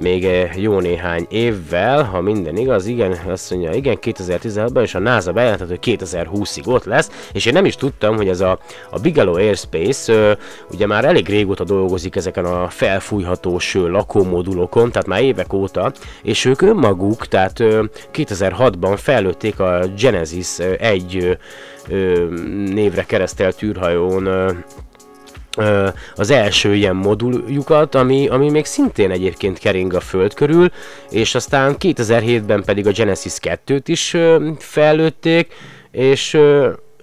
még jó néhány évvel, ha minden igaz, igen, azt mondja, igen, 2016-ban, és a NASA bejelentett, hogy 2020-ig ott lesz, és én nem is tudtam, hogy ez a, a Bigelow Airspace ö, ugye már elég régóta dolgozik ezeken a felfújhatós ö, lakómodulokon, tehát már évek óta, és ők önmaguk, tehát ö, 2006-ban fellőtték a Genesis 1 névre keresztelt űrhajón az első ilyen moduljukat, ami, ami még szintén egyébként kering a föld körül, és aztán 2007-ben pedig a Genesis 2-t is fellőtték, és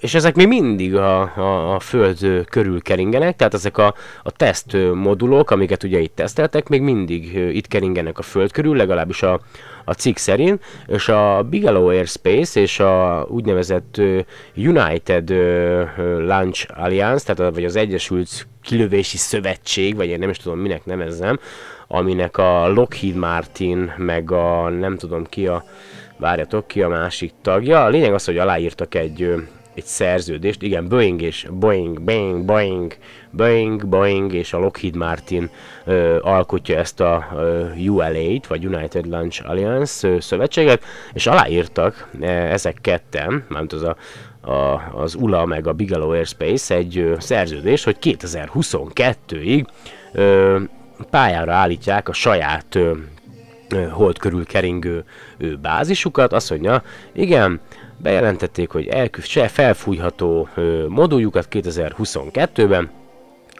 és ezek még mindig a, a, a föld körül keringenek, tehát ezek a, a teszt modulok, amiket ugye itt teszteltek, még mindig itt keringenek a föld körül, legalábbis a, a cikk szerint, és a Bigelow Airspace és a úgynevezett United Launch Alliance, tehát vagy az Egyesült Kilövési Szövetség, vagy én nem is tudom minek nevezzem, aminek a Lockheed Martin, meg a nem tudom ki a, várjatok ki a másik tagja. A lényeg az, hogy aláírtak egy egy szerződést, igen, Boeing és Boeing, Boeing, Boeing, Boeing, Boeing és a Lockheed Martin ö, alkotja ezt a ö, ULA-t, vagy United Launch Alliance ö, szövetséget, és aláírtak e, ezek ketten, mármint az a, a, az ULA meg a Bigelow Airspace egy ö, szerződés, hogy 2022-ig ö, pályára állítják a saját ö, hold körül keringő bázisukat, azt mondja, igen, bejelentették, hogy elküld se felfújható moduljukat 2022-ben,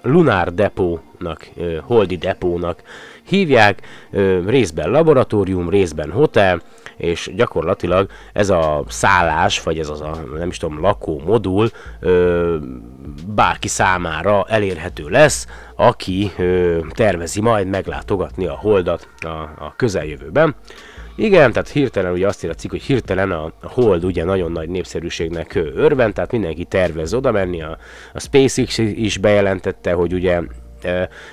Lunar Depónak, Holdi Depónak hívják, részben laboratórium, részben hotel, és gyakorlatilag ez a szállás, vagy ez az a, nem is tudom, lakó modul bárki számára elérhető lesz, aki tervezi majd meglátogatni a holdat a, a közeljövőben. Igen, tehát hirtelen ugye azt ír hogy hirtelen a, Hold ugye nagyon nagy népszerűségnek örvend, tehát mindenki tervez oda menni, a, a SpaceX is bejelentette, hogy ugye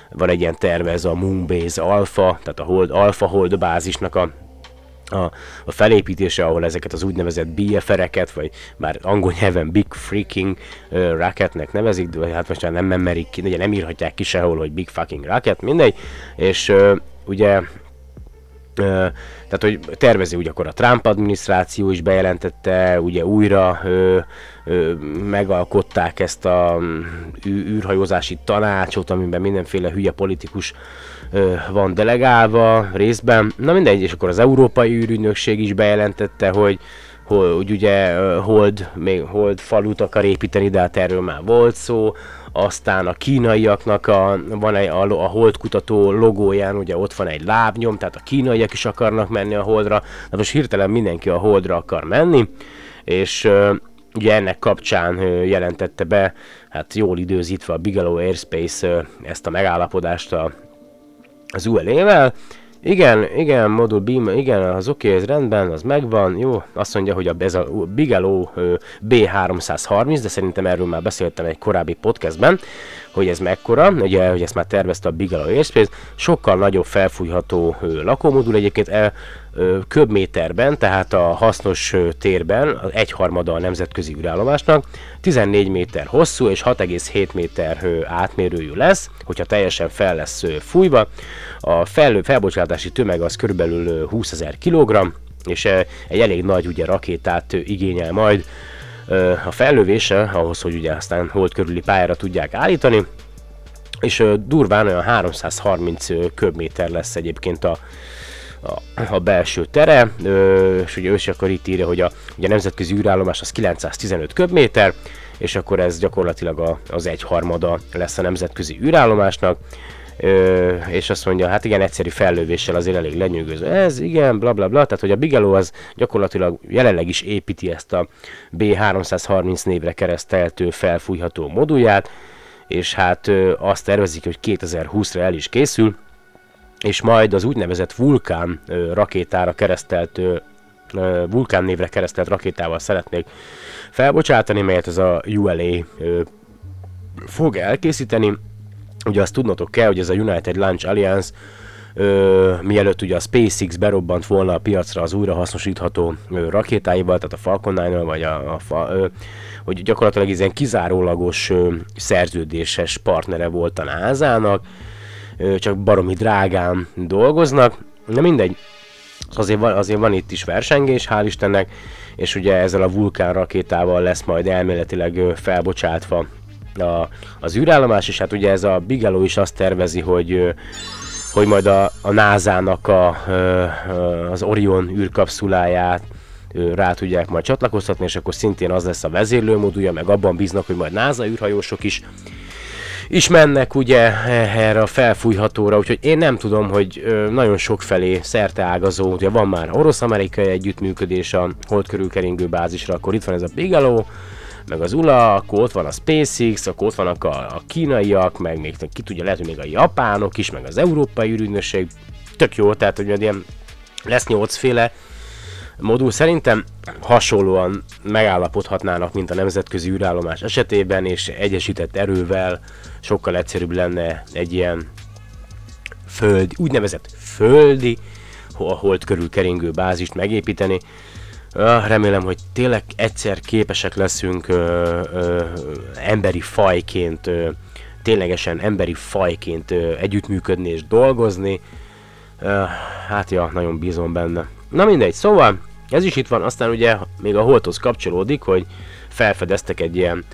van egy ilyen terve, ez a Moonbase Alpha, tehát a Hold, Alpha Hold bázisnak a a, felépítése, ahol ezeket az úgynevezett BFR-eket, vagy már angol nyelven Big Freaking uh, Rocketnek nevezik, de hát most már nem merik ki, ugye nem írhatják ki sehol, hogy Big Fucking Rocket, mindegy, és uh, ugye tehát, hogy tervezi ugye akkor a Trump adminisztráció is bejelentette, ugye újra ö, ö, megalkották ezt a űrhajózási tanácsot, amiben mindenféle hülye politikus ö, van delegálva részben. Na mindegy, és akkor az Európai űrügynökség is bejelentette, hogy hogy ugye hold, még hold falut akar építeni, de hát erről már volt szó aztán a kínaiaknak a, van egy, a, a holdkutató logóján, ugye ott van egy lábnyom, tehát a kínaiak is akarnak menni a holdra, de most hirtelen mindenki a holdra akar menni, és ugye ennek kapcsán jelentette be, hát jól időzítve a Bigelow Airspace ezt a megállapodást a, az ULA-vel, igen, igen, modul beam, igen, az oké, okay, ez rendben, az megvan, jó, azt mondja, hogy a, ez a Bigelow B330, de szerintem erről már beszéltem egy korábbi podcastben, hogy ez mekkora, ugye, hogy ezt már tervezte a Bigelow Airspace, sokkal nagyobb felfújható lakómodul, egyébként e, köbméterben, tehát a hasznos térben, egyharmada a nemzetközi űrállomásnak, 14 méter hosszú és 6,7 méter átmérőjű lesz, hogyha teljesen fel lesz fújva. A fel, felbocsátási tömeg az körülbelül 20 ezer kg, és egy elég nagy ugye rakétát igényel majd a fellövése, ahhoz, hogy ugye aztán hold körüli pályára tudják állítani, és durván olyan 330 köbméter lesz egyébként a, a, belső tere, és ugye ő is akkor itt írja, hogy a, ugye a nemzetközi űrállomás az 915 köbméter, és akkor ez gyakorlatilag a, az egyharmada lesz a nemzetközi űrállomásnak, És azt mondja, hát igen, egyszerű fellövéssel azért elég lenyűgöző. Ez igen, bla bla bla, tehát hogy a Bigelow az gyakorlatilag jelenleg is építi ezt a B330 névre kereszteltő felfújható modulját, és hát azt tervezik, hogy 2020-ra el is készül, és majd az úgynevezett vulkán rakétára keresztelt vulkán névre keresztelt rakétával szeretnék felbocsátani, melyet ez a ULA fog elkészíteni, Ugye azt tudnotok kell, hogy ez a United Launch Alliance Ö, mielőtt ugye a SpaceX berobbant volna a piacra az újrahasznosítható ö, rakétáival, tehát a Falcon 9 vagy a, a fa, ö, hogy gyakorlatilag ilyen kizárólagos ö, szerződéses partnere volt a NASA-nak, ö, csak baromi drágán dolgoznak, de mindegy, azért van, azért van itt is versengés, hál' Istennek, és ugye ezzel a vulkán rakétával lesz majd elméletileg felbocsátva a, az űrállomás, és hát ugye ez a Bigelow is azt tervezi, hogy hogy majd a, a NASA-nak a, az Orion űrkapszuláját rá tudják majd csatlakoztatni, és akkor szintén az lesz a vezérlőmódulja, meg abban bíznak, hogy majd NASA űrhajósok is is mennek ugye erre a felfújhatóra, úgyhogy én nem tudom, hogy nagyon sok felé szerte ágazó, ugye van már orosz-amerikai együttműködés a hold körülkeringő bázisra, akkor itt van ez a Bigelow, meg az ULA, akkor ott van a SpaceX, akkor ott vannak a, a kínaiak, meg még ki tudja, lehet, hogy még a japánok is, meg az európai űrügynökség. Tök jó, tehát hogy ilyen lesz nyolcféle modul. Szerintem hasonlóan megállapodhatnának, mint a nemzetközi űrállomás esetében, és egyesített erővel sokkal egyszerűbb lenne egy ilyen föld, úgynevezett földi, a hold körül keringő bázist megépíteni, remélem, hogy tényleg egyszer képesek leszünk ö, ö, emberi fajként, ö, ténylegesen emberi fajként ö, együttműködni és dolgozni. Ö, hát ja, nagyon bízom benne. Na mindegy, szóval ez is itt van, aztán ugye még a holthoz kapcsolódik, hogy felfedeztek egy ilyen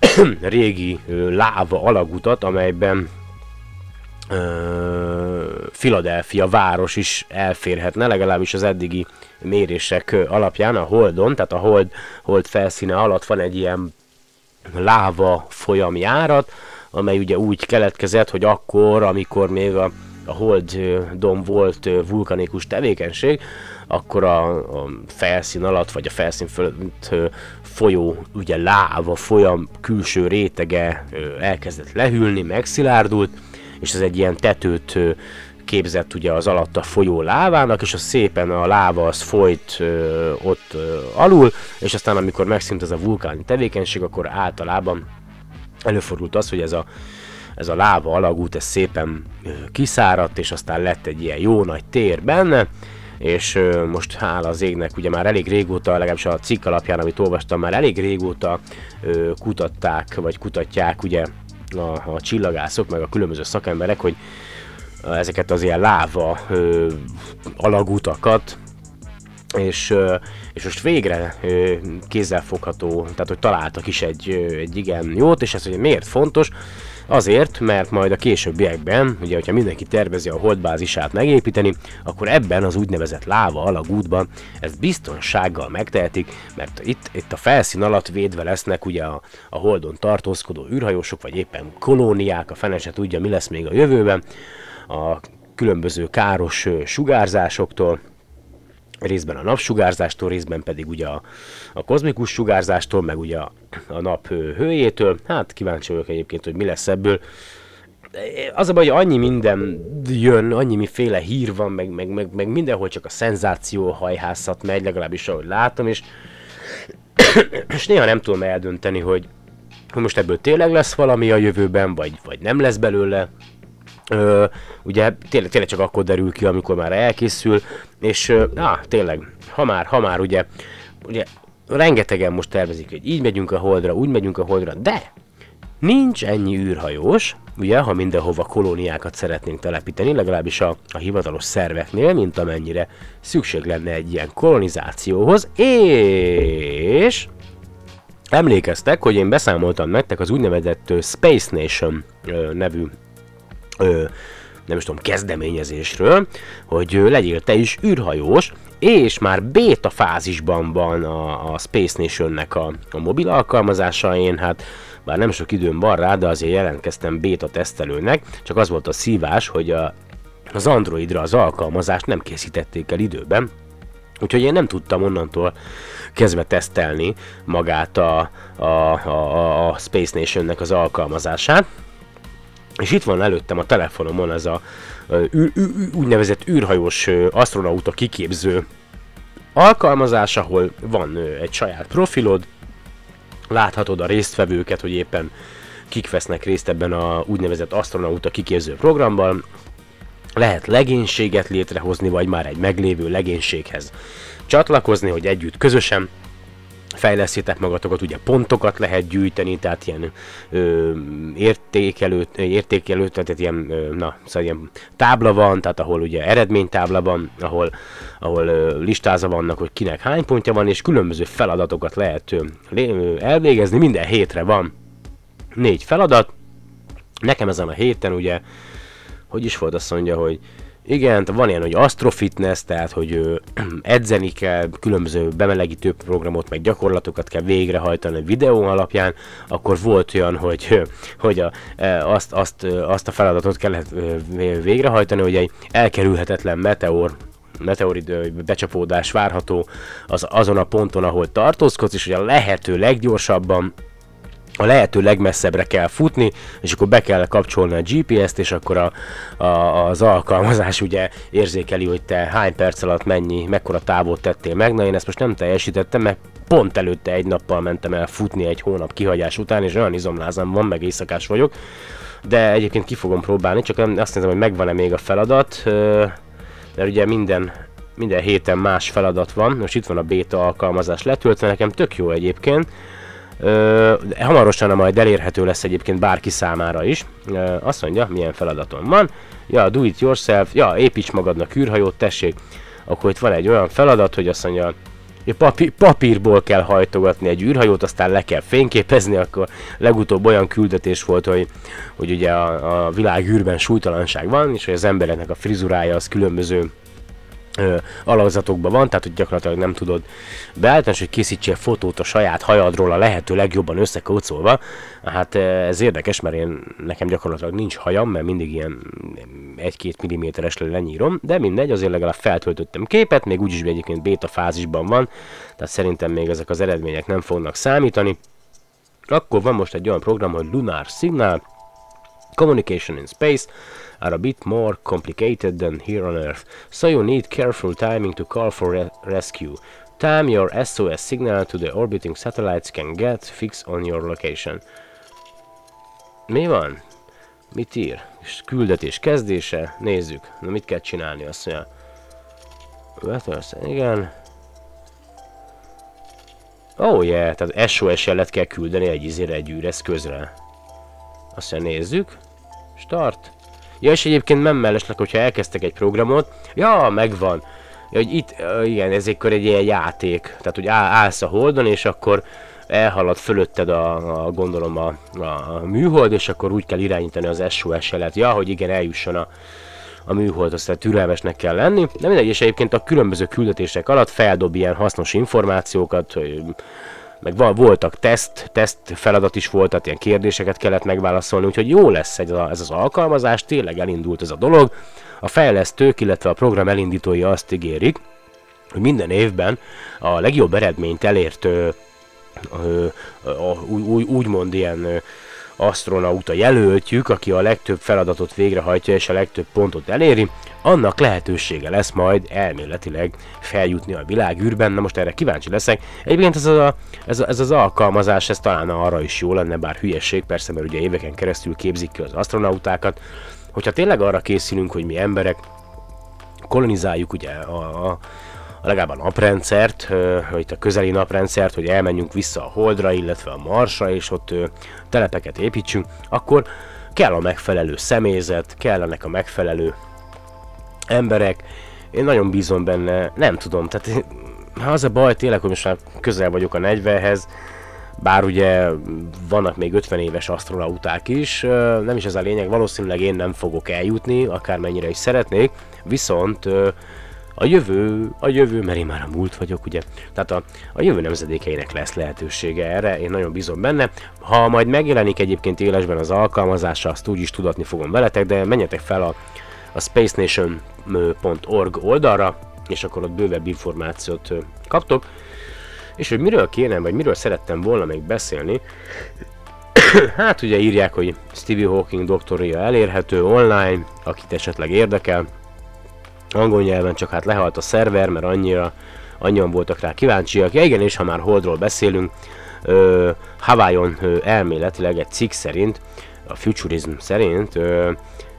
régi ö, láva alagutat, amelyben Philadelphia város is elférhetne, legalábbis az eddigi mérések alapján a Holdon, tehát a Hold, Hold felszíne alatt van egy ilyen láva folyamjárat, amely ugye úgy keletkezett, hogy akkor, amikor még a, a Holdon volt vulkanikus tevékenység, akkor a, a felszín alatt, vagy a felszín fölött folyó, ugye láva folyam külső rétege elkezdett lehűlni, megszilárdult, és ez egy ilyen tetőt képzett ugye az alatt a folyó lávának, és az szépen a láva az folyt ö, ott ö, alul, és aztán amikor megszűnt ez a vulkáni tevékenység, akkor általában előfordult az, hogy ez a, ez a láva alagút ez szépen ö, kiszáradt, és aztán lett egy ilyen jó nagy tér benne, és ö, most hála az égnek ugye már elég régóta, legalábbis a cikk alapján, amit olvastam, már elég régóta ö, kutatták, vagy kutatják ugye a, a csillagászok, meg a különböző szakemberek, hogy ezeket az ilyen láva ö, alagutakat, és, és most végre kézzelfogható, tehát hogy találtak is egy, egy igen jót, és ez ugye miért fontos? Azért, mert majd a későbbiekben, ugye, hogyha mindenki tervezi a holdbázisát megépíteni, akkor ebben az úgynevezett láva alagútban ezt biztonsággal megtehetik, mert itt, itt a felszín alatt védve lesznek ugye a, a holdon tartózkodó űrhajósok, vagy éppen kolóniák, a fene se tudja, mi lesz még a jövőben, a különböző káros sugárzásoktól, részben a napsugárzástól, részben pedig ugye a, a kozmikus sugárzástól, meg ugye a, a nap hőjétől. Hát kíváncsi vagyok egyébként, hogy mi lesz ebből. Az a baj, hogy annyi minden jön, annyi miféle hír van, meg, meg, meg, meg mindenhol csak a szenzáció hajhászat megy, legalábbis ahogy látom, és, és néha nem tudom eldönteni, hogy, hogy most ebből tényleg lesz valami a jövőben, vagy, vagy nem lesz belőle. Ö, ugye tényleg, tényleg csak akkor derül ki, amikor már elkészül, és á, tényleg, ha már, ha már ugye, ugye rengetegen most tervezik, hogy így megyünk a holdra, úgy megyünk a holdra, de nincs ennyi űrhajós, ugye, ha mindenhova kolóniákat szeretnénk telepíteni, legalábbis a, a hivatalos szerveknél, mint amennyire szükség lenne egy ilyen kolonizációhoz, és emlékeztek, hogy én beszámoltam nektek az úgynevezett Space Nation nevű nem is tudom, kezdeményezésről, hogy legyél te is űrhajós, és már beta fázisban van a, a Space Nation-nek a, a mobil alkalmazása, én hát bár nem sok időm van rá, de azért jelentkeztem beta tesztelőnek, csak az volt a szívás, hogy a, az Androidra az alkalmazást nem készítették el időben, úgyhogy én nem tudtam onnantól kezdve tesztelni magát a, a, a, a Space Nation-nek az alkalmazását, és itt van előttem a telefonomon ez a ű, ű, úgynevezett űrhajós astronauta kiképző alkalmazás, ahol van egy saját profilod, láthatod a résztvevőket, hogy éppen kik vesznek részt ebben a úgynevezett astronauta kiképző programban, lehet legénységet létrehozni, vagy már egy meglévő legénységhez csatlakozni, hogy együtt közösen fejlesztétek magatokat, ugye pontokat lehet gyűjteni, tehát ilyen ö, értékelő, értékelő, tehát ilyen, ö, na, szóval ilyen tábla van, tehát ahol ugye eredménytábla van, ahol, ahol ö, listázva vannak, hogy kinek hány pontja van, és különböző feladatokat lehet ö, elvégezni, minden hétre van négy feladat, nekem ezen a héten ugye, hogy is volt azt mondja, hogy igen, van ilyen, hogy astrofitness, tehát hogy ö, edzeni kell, különböző bemelegítő programot, meg gyakorlatokat kell végrehajtani videó alapján, akkor volt olyan, hogy, hogy a, azt, azt, azt a feladatot kellett végrehajtani, hogy egy elkerülhetetlen meteor meteorid becsapódás várható az, azon a ponton, ahol tartózkodsz, és hogy a lehető leggyorsabban a lehető legmesszebbre kell futni, és akkor be kell kapcsolni a GPS-t, és akkor a, a, az alkalmazás ugye érzékeli, hogy te hány perc alatt mennyi, mekkora távot tettél meg. Na én ezt most nem teljesítettem, mert pont előtte egy nappal mentem el futni egy hónap kihagyás után, és olyan izomlázam van, meg éjszakás vagyok. De egyébként ki fogom próbálni, csak azt nézem, hogy megvan-e még a feladat, mert ugye minden, minden héten más feladat van. Most itt van a beta alkalmazás letöltve, nekem tök jó egyébként Ö, hamarosan majd elérhető lesz egyébként bárki számára is. Ö, azt mondja, milyen feladatom van. Ja, do it yourself, ja, építs magadnak űrhajót, tessék. Akkor itt van egy olyan feladat, hogy azt mondja, papír, papírból kell hajtogatni egy űrhajót, aztán le kell fényképezni, akkor legutóbb olyan küldetés volt, hogy, hogy ugye a, a világ űrben súlytalanság van, és hogy az embereknek a frizurája az különböző alakzatokban van, tehát hogy gyakorlatilag nem tudod beállítani, hogy készítsél fotót a saját hajadról a lehető legjobban összekócolva. Hát ez érdekes, mert én nekem gyakorlatilag nincs hajam, mert mindig ilyen 1-2 milliméteres lenyírom, de mindegy, azért legalább feltöltöttem képet, még úgyis egyébként beta fázisban van, tehát szerintem még ezek az eredmények nem fognak számítani. Akkor van most egy olyan program, hogy Lunar Signal, Communication in Space, are a bit more complicated than here on Earth, so you need careful timing to call for re rescue. Time your SOS signal to the orbiting satellites can get fixed on your location. Mi van? Mit ír? És küldetés kezdése? Nézzük. Na mit kell csinálni? Azt mondja. Wetters, igen. Oh yeah, tehát SOS jelet kell küldeni egy izére egy űreszközre. Azt mondja, nézzük. Start. Ja, és egyébként nem mellesleg, hogyha elkezdtek egy programot, ja, megvan. Ja, hogy itt, igen, ez egy egy ilyen játék. Tehát, hogy állsz a holdon, és akkor elhalad fölötted a, a gondolom a, a, műhold, és akkor úgy kell irányítani az SOS jelet. Ja, hogy igen, eljusson a, a műhold, aztán türelmesnek kell lenni. De mindegy, és egyébként a különböző küldetések alatt feldob ilyen hasznos információkat, hogy meg voltak teszt, teszt feladat is volt, tehát ilyen kérdéseket kellett megválaszolni, úgyhogy jó lesz ez, a, ez az alkalmazás, tényleg elindult ez a dolog. A fejlesztők, illetve a program elindítói azt ígérik, hogy minden évben a legjobb eredményt elért ö, ö, ö, úgy, úgymond ilyen astronauta jelöltjük, aki a legtöbb feladatot végrehajtja és a legtöbb pontot eléri, annak lehetősége lesz majd elméletileg feljutni a világűrben. Na most erre kíváncsi leszek. Egyébként ez, a, ez, a, ez az alkalmazás, ez talán arra is jó lenne, bár hülyeség persze, mert ugye éveken keresztül képzik ki az astronautákat. Hogyha tényleg arra készülünk, hogy mi emberek kolonizáljuk ugye a, a legalább a naprendszert, hogy a közeli naprendszert, hogy elmenjünk vissza a Holdra, illetve a Marsra, és ott telepeket építsünk, akkor kell a megfelelő személyzet, kellenek a megfelelő emberek. Én nagyon bízom benne, nem tudom, tehát az a baj tényleg, hogy most már közel vagyok a 40-hez, bár ugye vannak még 50 éves asztronauták is, nem is ez a lényeg, valószínűleg én nem fogok eljutni, akármennyire is szeretnék, viszont a jövő, a jövő, mert én már a múlt vagyok, ugye, tehát a, a jövő nemzedékeinek lesz lehetősége erre, én nagyon bízom benne. Ha majd megjelenik egyébként élesben az alkalmazása, azt úgy is tudatni fogom veletek, de menjetek fel a, a spacenation.org oldalra, és akkor ott bővebb információt kaptok. És hogy miről kéne, vagy miről szerettem volna még beszélni, hát ugye írják, hogy Stevie Hawking doktoria elérhető online, akit esetleg érdekel. Angol nyelven csak hát lehalt a szerver, mert annyira, annyian voltak rá kíváncsiak. Ja igen, és ha már Holdról beszélünk, uh, elméletileg egy cikk szerint, a futurism szerint, uh,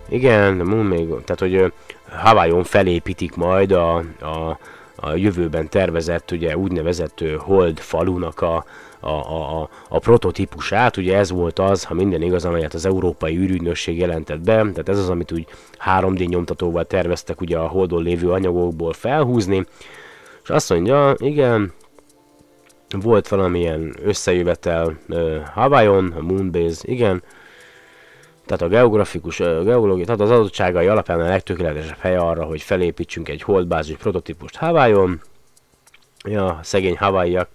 igen, de még, tehát hogy Hawaiion felépítik majd a, a a jövőben tervezett ugye úgynevezett hold falunak a, a, a, a prototípusát, ugye ez volt az, ha minden igaz, amelyet az Európai űrügynökség jelentett be, tehát ez az, amit úgy 3D nyomtatóval terveztek ugye a holdon lévő anyagokból felhúzni, és azt mondja, igen, volt valamilyen összejövetel uh, Hawaiion, a Moonbase, igen, tehát a geografikus, a geológia, tehát az adottságai alapján a legtökéletesebb hely arra, hogy felépítsünk egy holdbázis prototípust Hawaiion. Ja, szegény Hawaiiak.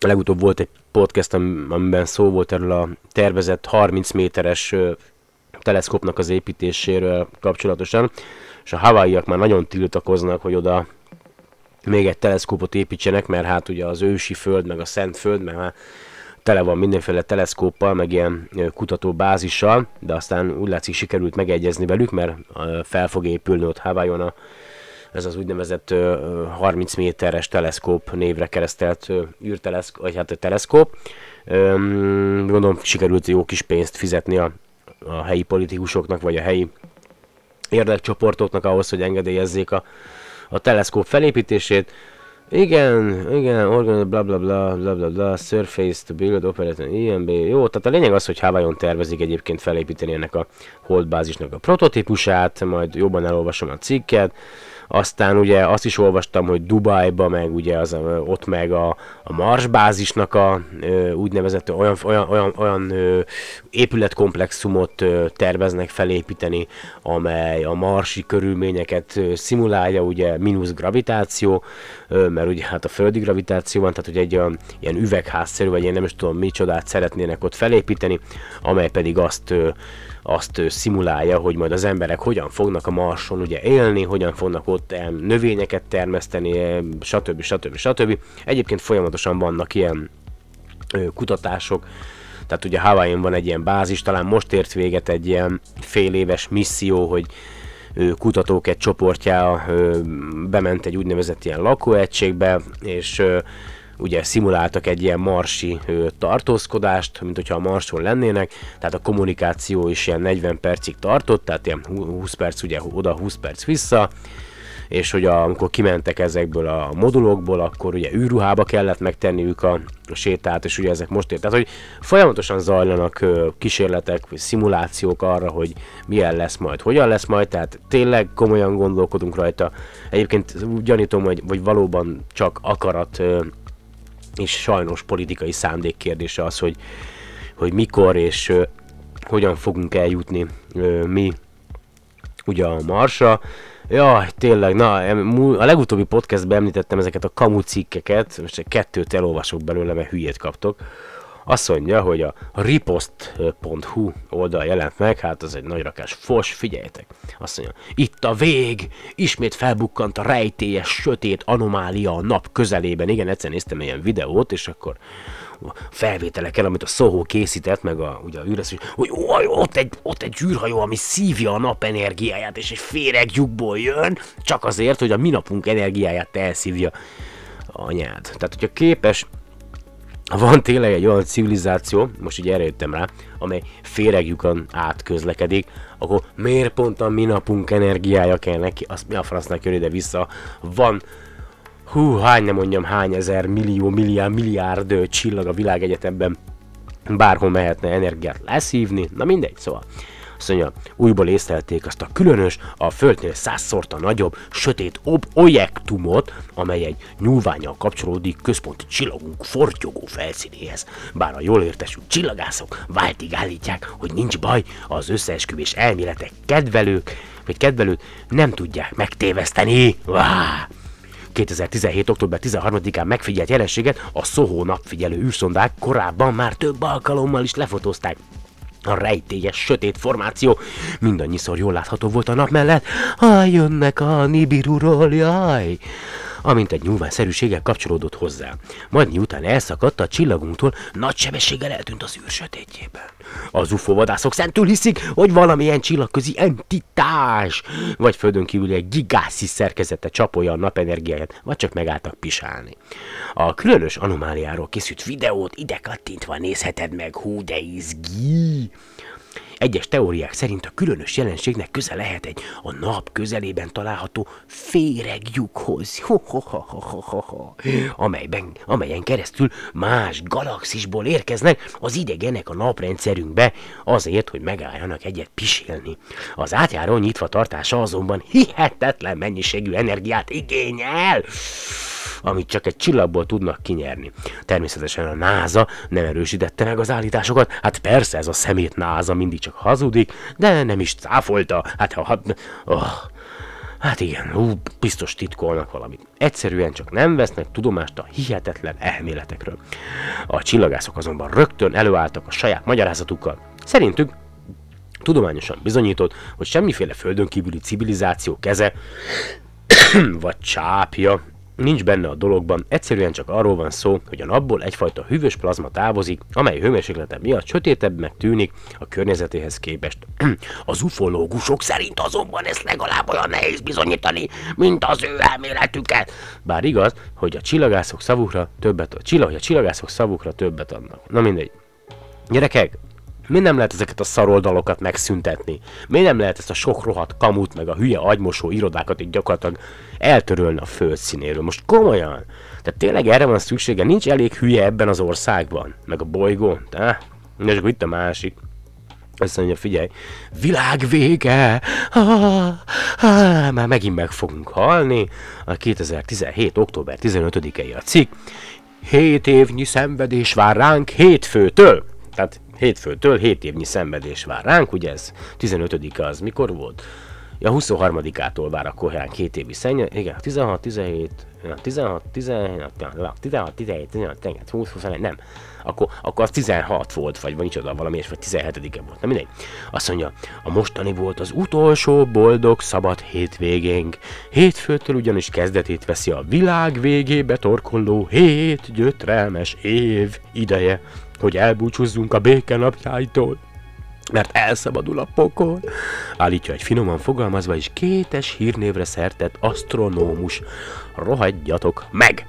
Legutóbb volt egy podcast, amiben szó volt erről a tervezett 30 méteres teleszkópnak az építéséről kapcsolatosan, és a Hawaiiak már nagyon tiltakoznak, hogy oda még egy teleszkópot építsenek, mert hát ugye az ősi föld, meg a szent föld, meg már tele van mindenféle teleszkóppal, meg ilyen kutatóbázissal, de aztán úgy látszik sikerült megegyezni velük, mert fel fog épülni ott Hawaiion a, ez az úgynevezett 30 méteres teleszkóp névre keresztelt űrteleszkóp, vagy hát a teleszkóp. Gondolom sikerült jó kis pénzt fizetni a, a helyi politikusoknak, vagy a helyi érdekcsoportoknak ahhoz, hogy engedélyezzék a, a teleszkóp felépítését. Igen, igen, organ, bla bla bla, bla bla bla, surface to build, operator, IMB, jó, tehát a lényeg az, hogy Hawaiion tervezik egyébként felépíteni ennek a holdbázisnak a prototípusát, majd jobban elolvasom a cikket, aztán ugye azt is olvastam, hogy Dubajba, meg ugye az, ott meg a, a Mars bázisnak a ö, úgynevezett olyan, olyan, olyan, olyan épületkomplexumot terveznek felépíteni, amely a marsi körülményeket ö, szimulálja, ugye mínusz gravitáció, mert ugye hát a földi gravitáció van, tehát hogy egy olyan ilyen üvegházszerű, vagy én nem is tudom micsodát szeretnének ott felépíteni, amely pedig azt azt szimulálja, hogy majd az emberek hogyan fognak a Marson ugye élni, hogyan fognak ott növényeket termeszteni, stb. stb. stb. Egyébként folyamatosan vannak ilyen kutatások, tehát ugye Hawaii-n van egy ilyen bázis, talán most ért véget egy ilyen fél éves misszió, hogy kutatók egy csoportja bement egy úgynevezett ilyen lakóegységbe, és ugye szimuláltak egy ilyen marsi tartózkodást, mint hogyha a Marson lennének, tehát a kommunikáció is ilyen 40 percig tartott, tehát ilyen 20 perc ugye oda, 20 perc vissza, és hogy a, amikor kimentek ezekből a modulokból, akkor ugye űrruhába kellett megtenniük a, a sétát, és ugye ezek most ért. Tehát, hogy folyamatosan zajlanak kísérletek, vagy szimulációk arra, hogy milyen lesz majd, hogyan lesz majd, tehát tényleg komolyan gondolkodunk rajta. Egyébként gyanítom, hogy, vagy valóban csak akarat ö, és sajnos politikai szándék kérdése az, hogy, hogy mikor és uh, hogyan fogunk eljutni uh, mi ugye a Marsra. Jaj, tényleg, na, a legutóbbi podcastben említettem ezeket a kamu cikkeket, most kettőt elolvasok belőle, mert hülyét kaptok azt mondja, hogy a ripost.hu oldal jelent meg, hát az egy nagy rakás fos, figyeljetek. Azt mondja, itt a vég, ismét felbukkant a rejtélyes, sötét anomália a nap közelében. Igen, egyszer néztem ilyen videót, és akkor felvételekkel, amit a Soho készített, meg a, ugye a űresz, hogy hogy ott egy, ott egy űrhajó, ami szívja a nap energiáját, és egy féreg lyukból jön, csak azért, hogy a mi napunk energiáját elszívja anyád. Tehát, hogyha képes van tényleg egy olyan civilizáció, most így erre jöttem rá, amely féregjukon átközlekedik, akkor miért pont a mi napunk energiája kell neki, azt mi a francnak jön ide vissza, van hú, hány nem mondjam, hány ezer, millió, milliárd, milliárd csillag a világegyetemben, bárhol mehetne energiát leszívni, na mindegy, szóval. Azt mondja, újból észlelték azt a különös, a földnél százszorta nagyobb, sötét ob objektumot, amely egy nyúlványal kapcsolódik központi csillagunk fortyogó felszínéhez. Bár a jól értesült csillagászok váltig állítják, hogy nincs baj, az összeesküvés elméletek kedvelők, vagy kedvelőt nem tudják megtéveszteni. Vá! 2017. október 13-án megfigyelt jelenséget a SOHO napfigyelő űrszondák korábban már több alkalommal is lefotózták. A rejtélyes, sötét formáció mindannyiszor jól látható volt a nap mellett. Ha jönnek a Nibiruról, jaj! Amint egy nyúlványszerűséggel kapcsolódott hozzá. Majd miután elszakadt a csillagunktól, nagy sebességgel eltűnt az űr sötétjében. Az UFO vadászok szentül hiszik, hogy valamilyen csillagközi entitás, vagy földön kívüli egy gigászi szerkezete csapolja a napenergiáját, vagy csak megálltak pisálni. A különös anomáliáról készült videót ide kattintva nézheted meg, hú de izgi! Egyes teóriák szerint a különös jelenségnek köze lehet egy a nap közelében található féregjukhoz, amelyben, amelyen keresztül más galaxisból érkeznek az idegenek a naprendszerünkbe azért, hogy megálljanak egyet pisélni. Az átjáró nyitva tartása azonban hihetetlen mennyiségű energiát igényel amit csak egy csillagból tudnak kinyerni. Természetesen a NASA nem erősítette meg az állításokat, hát persze ez a szemét NASA mindig csak hazudik, de nem is cáfolta, hát ha... Oh, Hát igen, ú, biztos titkolnak valamit. Egyszerűen csak nem vesznek tudomást a hihetetlen elméletekről. A csillagászok azonban rögtön előálltak a saját magyarázatukkal. Szerintük tudományosan bizonyított, hogy semmiféle földön kívüli civilizáció keze vagy csápja nincs benne a dologban, egyszerűen csak arról van szó, hogy a napból egyfajta hűvös plazma távozik, amely hőmérséklete miatt sötétebbnek tűnik a környezetéhez képest. Az ufológusok szerint azonban ezt legalább olyan nehéz bizonyítani, mint az ő elméletüket. Bár igaz, hogy a csillagászok szavukra többet, a csillag, a csillagászok szavukra többet adnak. Na mindegy. Gyerekek, mi nem lehet ezeket a szaroldalokat megszüntetni? Mi nem lehet ezt a sok rohadt kamut, meg a hülye agymosó irodákat így gyakorlatilag eltörölni a földszínéről? Most komolyan? Tehát tényleg erre van szüksége? Nincs elég hülye ebben az országban? Meg a bolygón? Te? És akkor itt a másik. Azt mondja, figyelj, világ vége, ah, ah, már megint meg fogunk halni. A 2017. október 15-i a cikk. Hét évnyi szenvedés vár ránk hétfőtől. Tehát hétfőtől 7 évnyi szenvedés vár ránk, ugye ez 15-e az mikor volt? Ja, 23-ától vár akkor ránk 7 évi szenny, igen, 16, 17, 16, 17, 16, 17, 18, 20, 21, nem. Akkor, akkor az 16 volt, vagy micsoda, valami, és vagy 17-e volt. Na mindegy. Azt mondja, a mostani volt az utolsó boldog szabad hétvégénk. Hétfőtől ugyanis kezdetét veszi a világ végébe torkolló hét gyötrelmes év ideje hogy elbúcsúzzunk a béke napjáitól, mert elszabadul a pokol, állítja egy finoman fogalmazva is kétes hírnévre szertett asztronómus. Rohadjatok meg!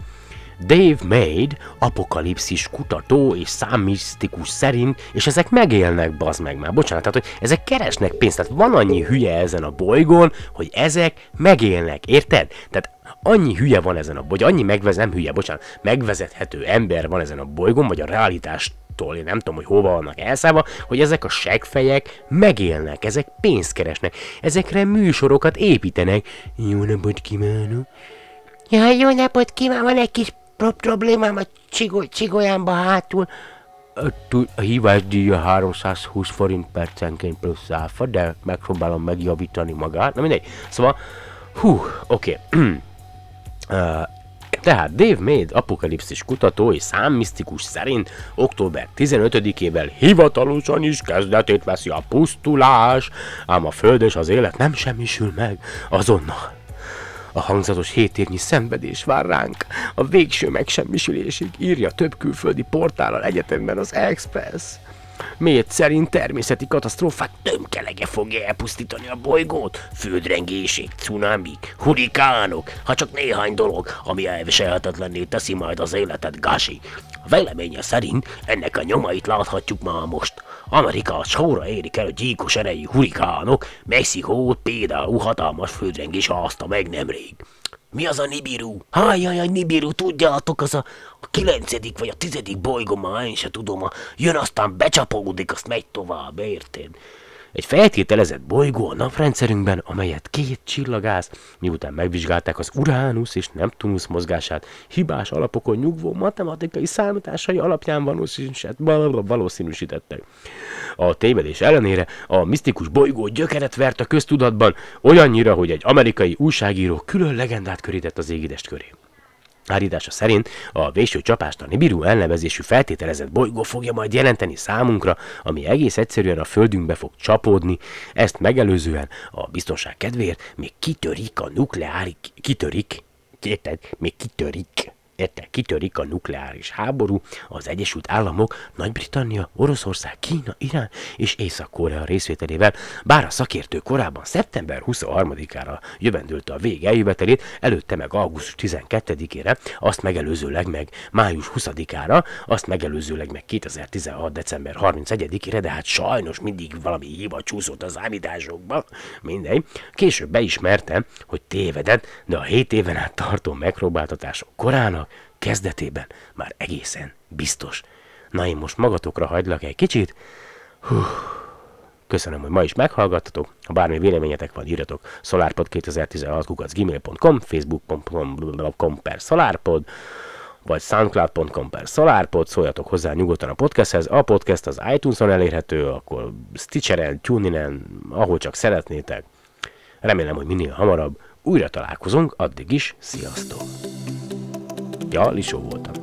Dave Maid, apokalipszis kutató és számmisztikus szerint, és ezek megélnek, bazd meg már, bocsánat, tehát hogy ezek keresnek pénzt, tehát van annyi hülye ezen a bolygón, hogy ezek megélnek, érted? Tehát annyi hülye van ezen a, vagy annyi megvezet, nem hülye, bocsánat, megvezethető ember van ezen a bolygón, vagy a realitástól, én nem tudom, hogy hova vannak elszállva, hogy ezek a segfejek megélnek, ezek pénzt keresnek, ezekre műsorokat építenek. Jó napot kívánok! Ja, jó napot kívánok, van egy kis problémám a csigoly, csigolyámba hátul. A hívásdíja 320 forint percenként plusz áfa, de megpróbálom megjavítani magát. Na mindegy. Szóval, hú, oké. Okay. Tehát Dave Maid, apokalipszis kutató és számmisztikus szerint október 15-ével hivatalosan is kezdetét veszi a pusztulás, ám a föld és az élet nem semmisül meg azonnal. A hangzatos hét évnyi szenvedés vár ránk, a végső megsemmisülésig írja több külföldi portálal egyetemben az Express. Miért szerint természeti katasztrófák tömkelege fogja elpusztítani a bolygót? Földrengések, cunamik, hurikánok, ha csak néhány dolog, ami elviselhetetlenné teszi majd az életet, Gashi. A véleménye szerint ennek a nyomait láthatjuk már most. Amerika sorra érik el a gyíkos erejű hurikánok, Mexikót például hatalmas földrengés házta meg nemrég. Mi az a Nibiru? Hajjaj, Nibiru, tudjátok, az a, a kilencedik vagy a tizedik bolygó, ma én se tudom, a, jön aztán becsapódik, azt megy tovább, érted? Egy feltételezett bolygó a naprendszerünkben, amelyet két csillagász, miután megvizsgálták az Uránusz és Neptunusz mozgását, hibás alapokon nyugvó matematikai számításai alapján valószínűsítettek. A tévedés ellenére a misztikus bolygó gyökeret vert a köztudatban, olyannyira, hogy egy amerikai újságíró külön legendát körített az égidest köré. Állítása szerint a véső csapást a Nibiru elnevezésű feltételezett bolygó fogja majd jelenteni számunkra, ami egész egyszerűen a földünkbe fog csapódni, ezt megelőzően a biztonság kedvéért még kitörik a nukleáris, kitörik, érted, még kitörik Érte, kitörik a nukleáris háború, az Egyesült Államok, Nagy-Britannia, Oroszország, Kína, Irán és Észak-Korea részvételével, bár a szakértő korábban szeptember 23-ára jövendőlte a vég eljövetelét, előtte meg augusztus 12-ére, azt megelőzőleg meg május 20-ára, azt megelőzőleg meg 2016. december 31-ére, de hát sajnos mindig valami hiba csúszott az állításokba, mindegy. Később beismerte, hogy tévedett, de a 7 éven át tartó megpróbáltatások korának kezdetében már egészen biztos. Na én most magatokra hagylak egy kicsit. Hú. Köszönöm, hogy ma is meghallgattatok. Ha bármi véleményetek van, írjatok solarpod2016 gmail.com, facebook.com per solarpod, vagy soundcloud.com per solarpod, szóljatok hozzá nyugodtan a podcasthez. A podcast az iTunes-on elérhető, akkor Stitcheren, TuneIn-en, ahol csak szeretnétek. Remélem, hogy minél hamarabb újra találkozunk, addig is, sziasztok! Ja, Lisó voltam.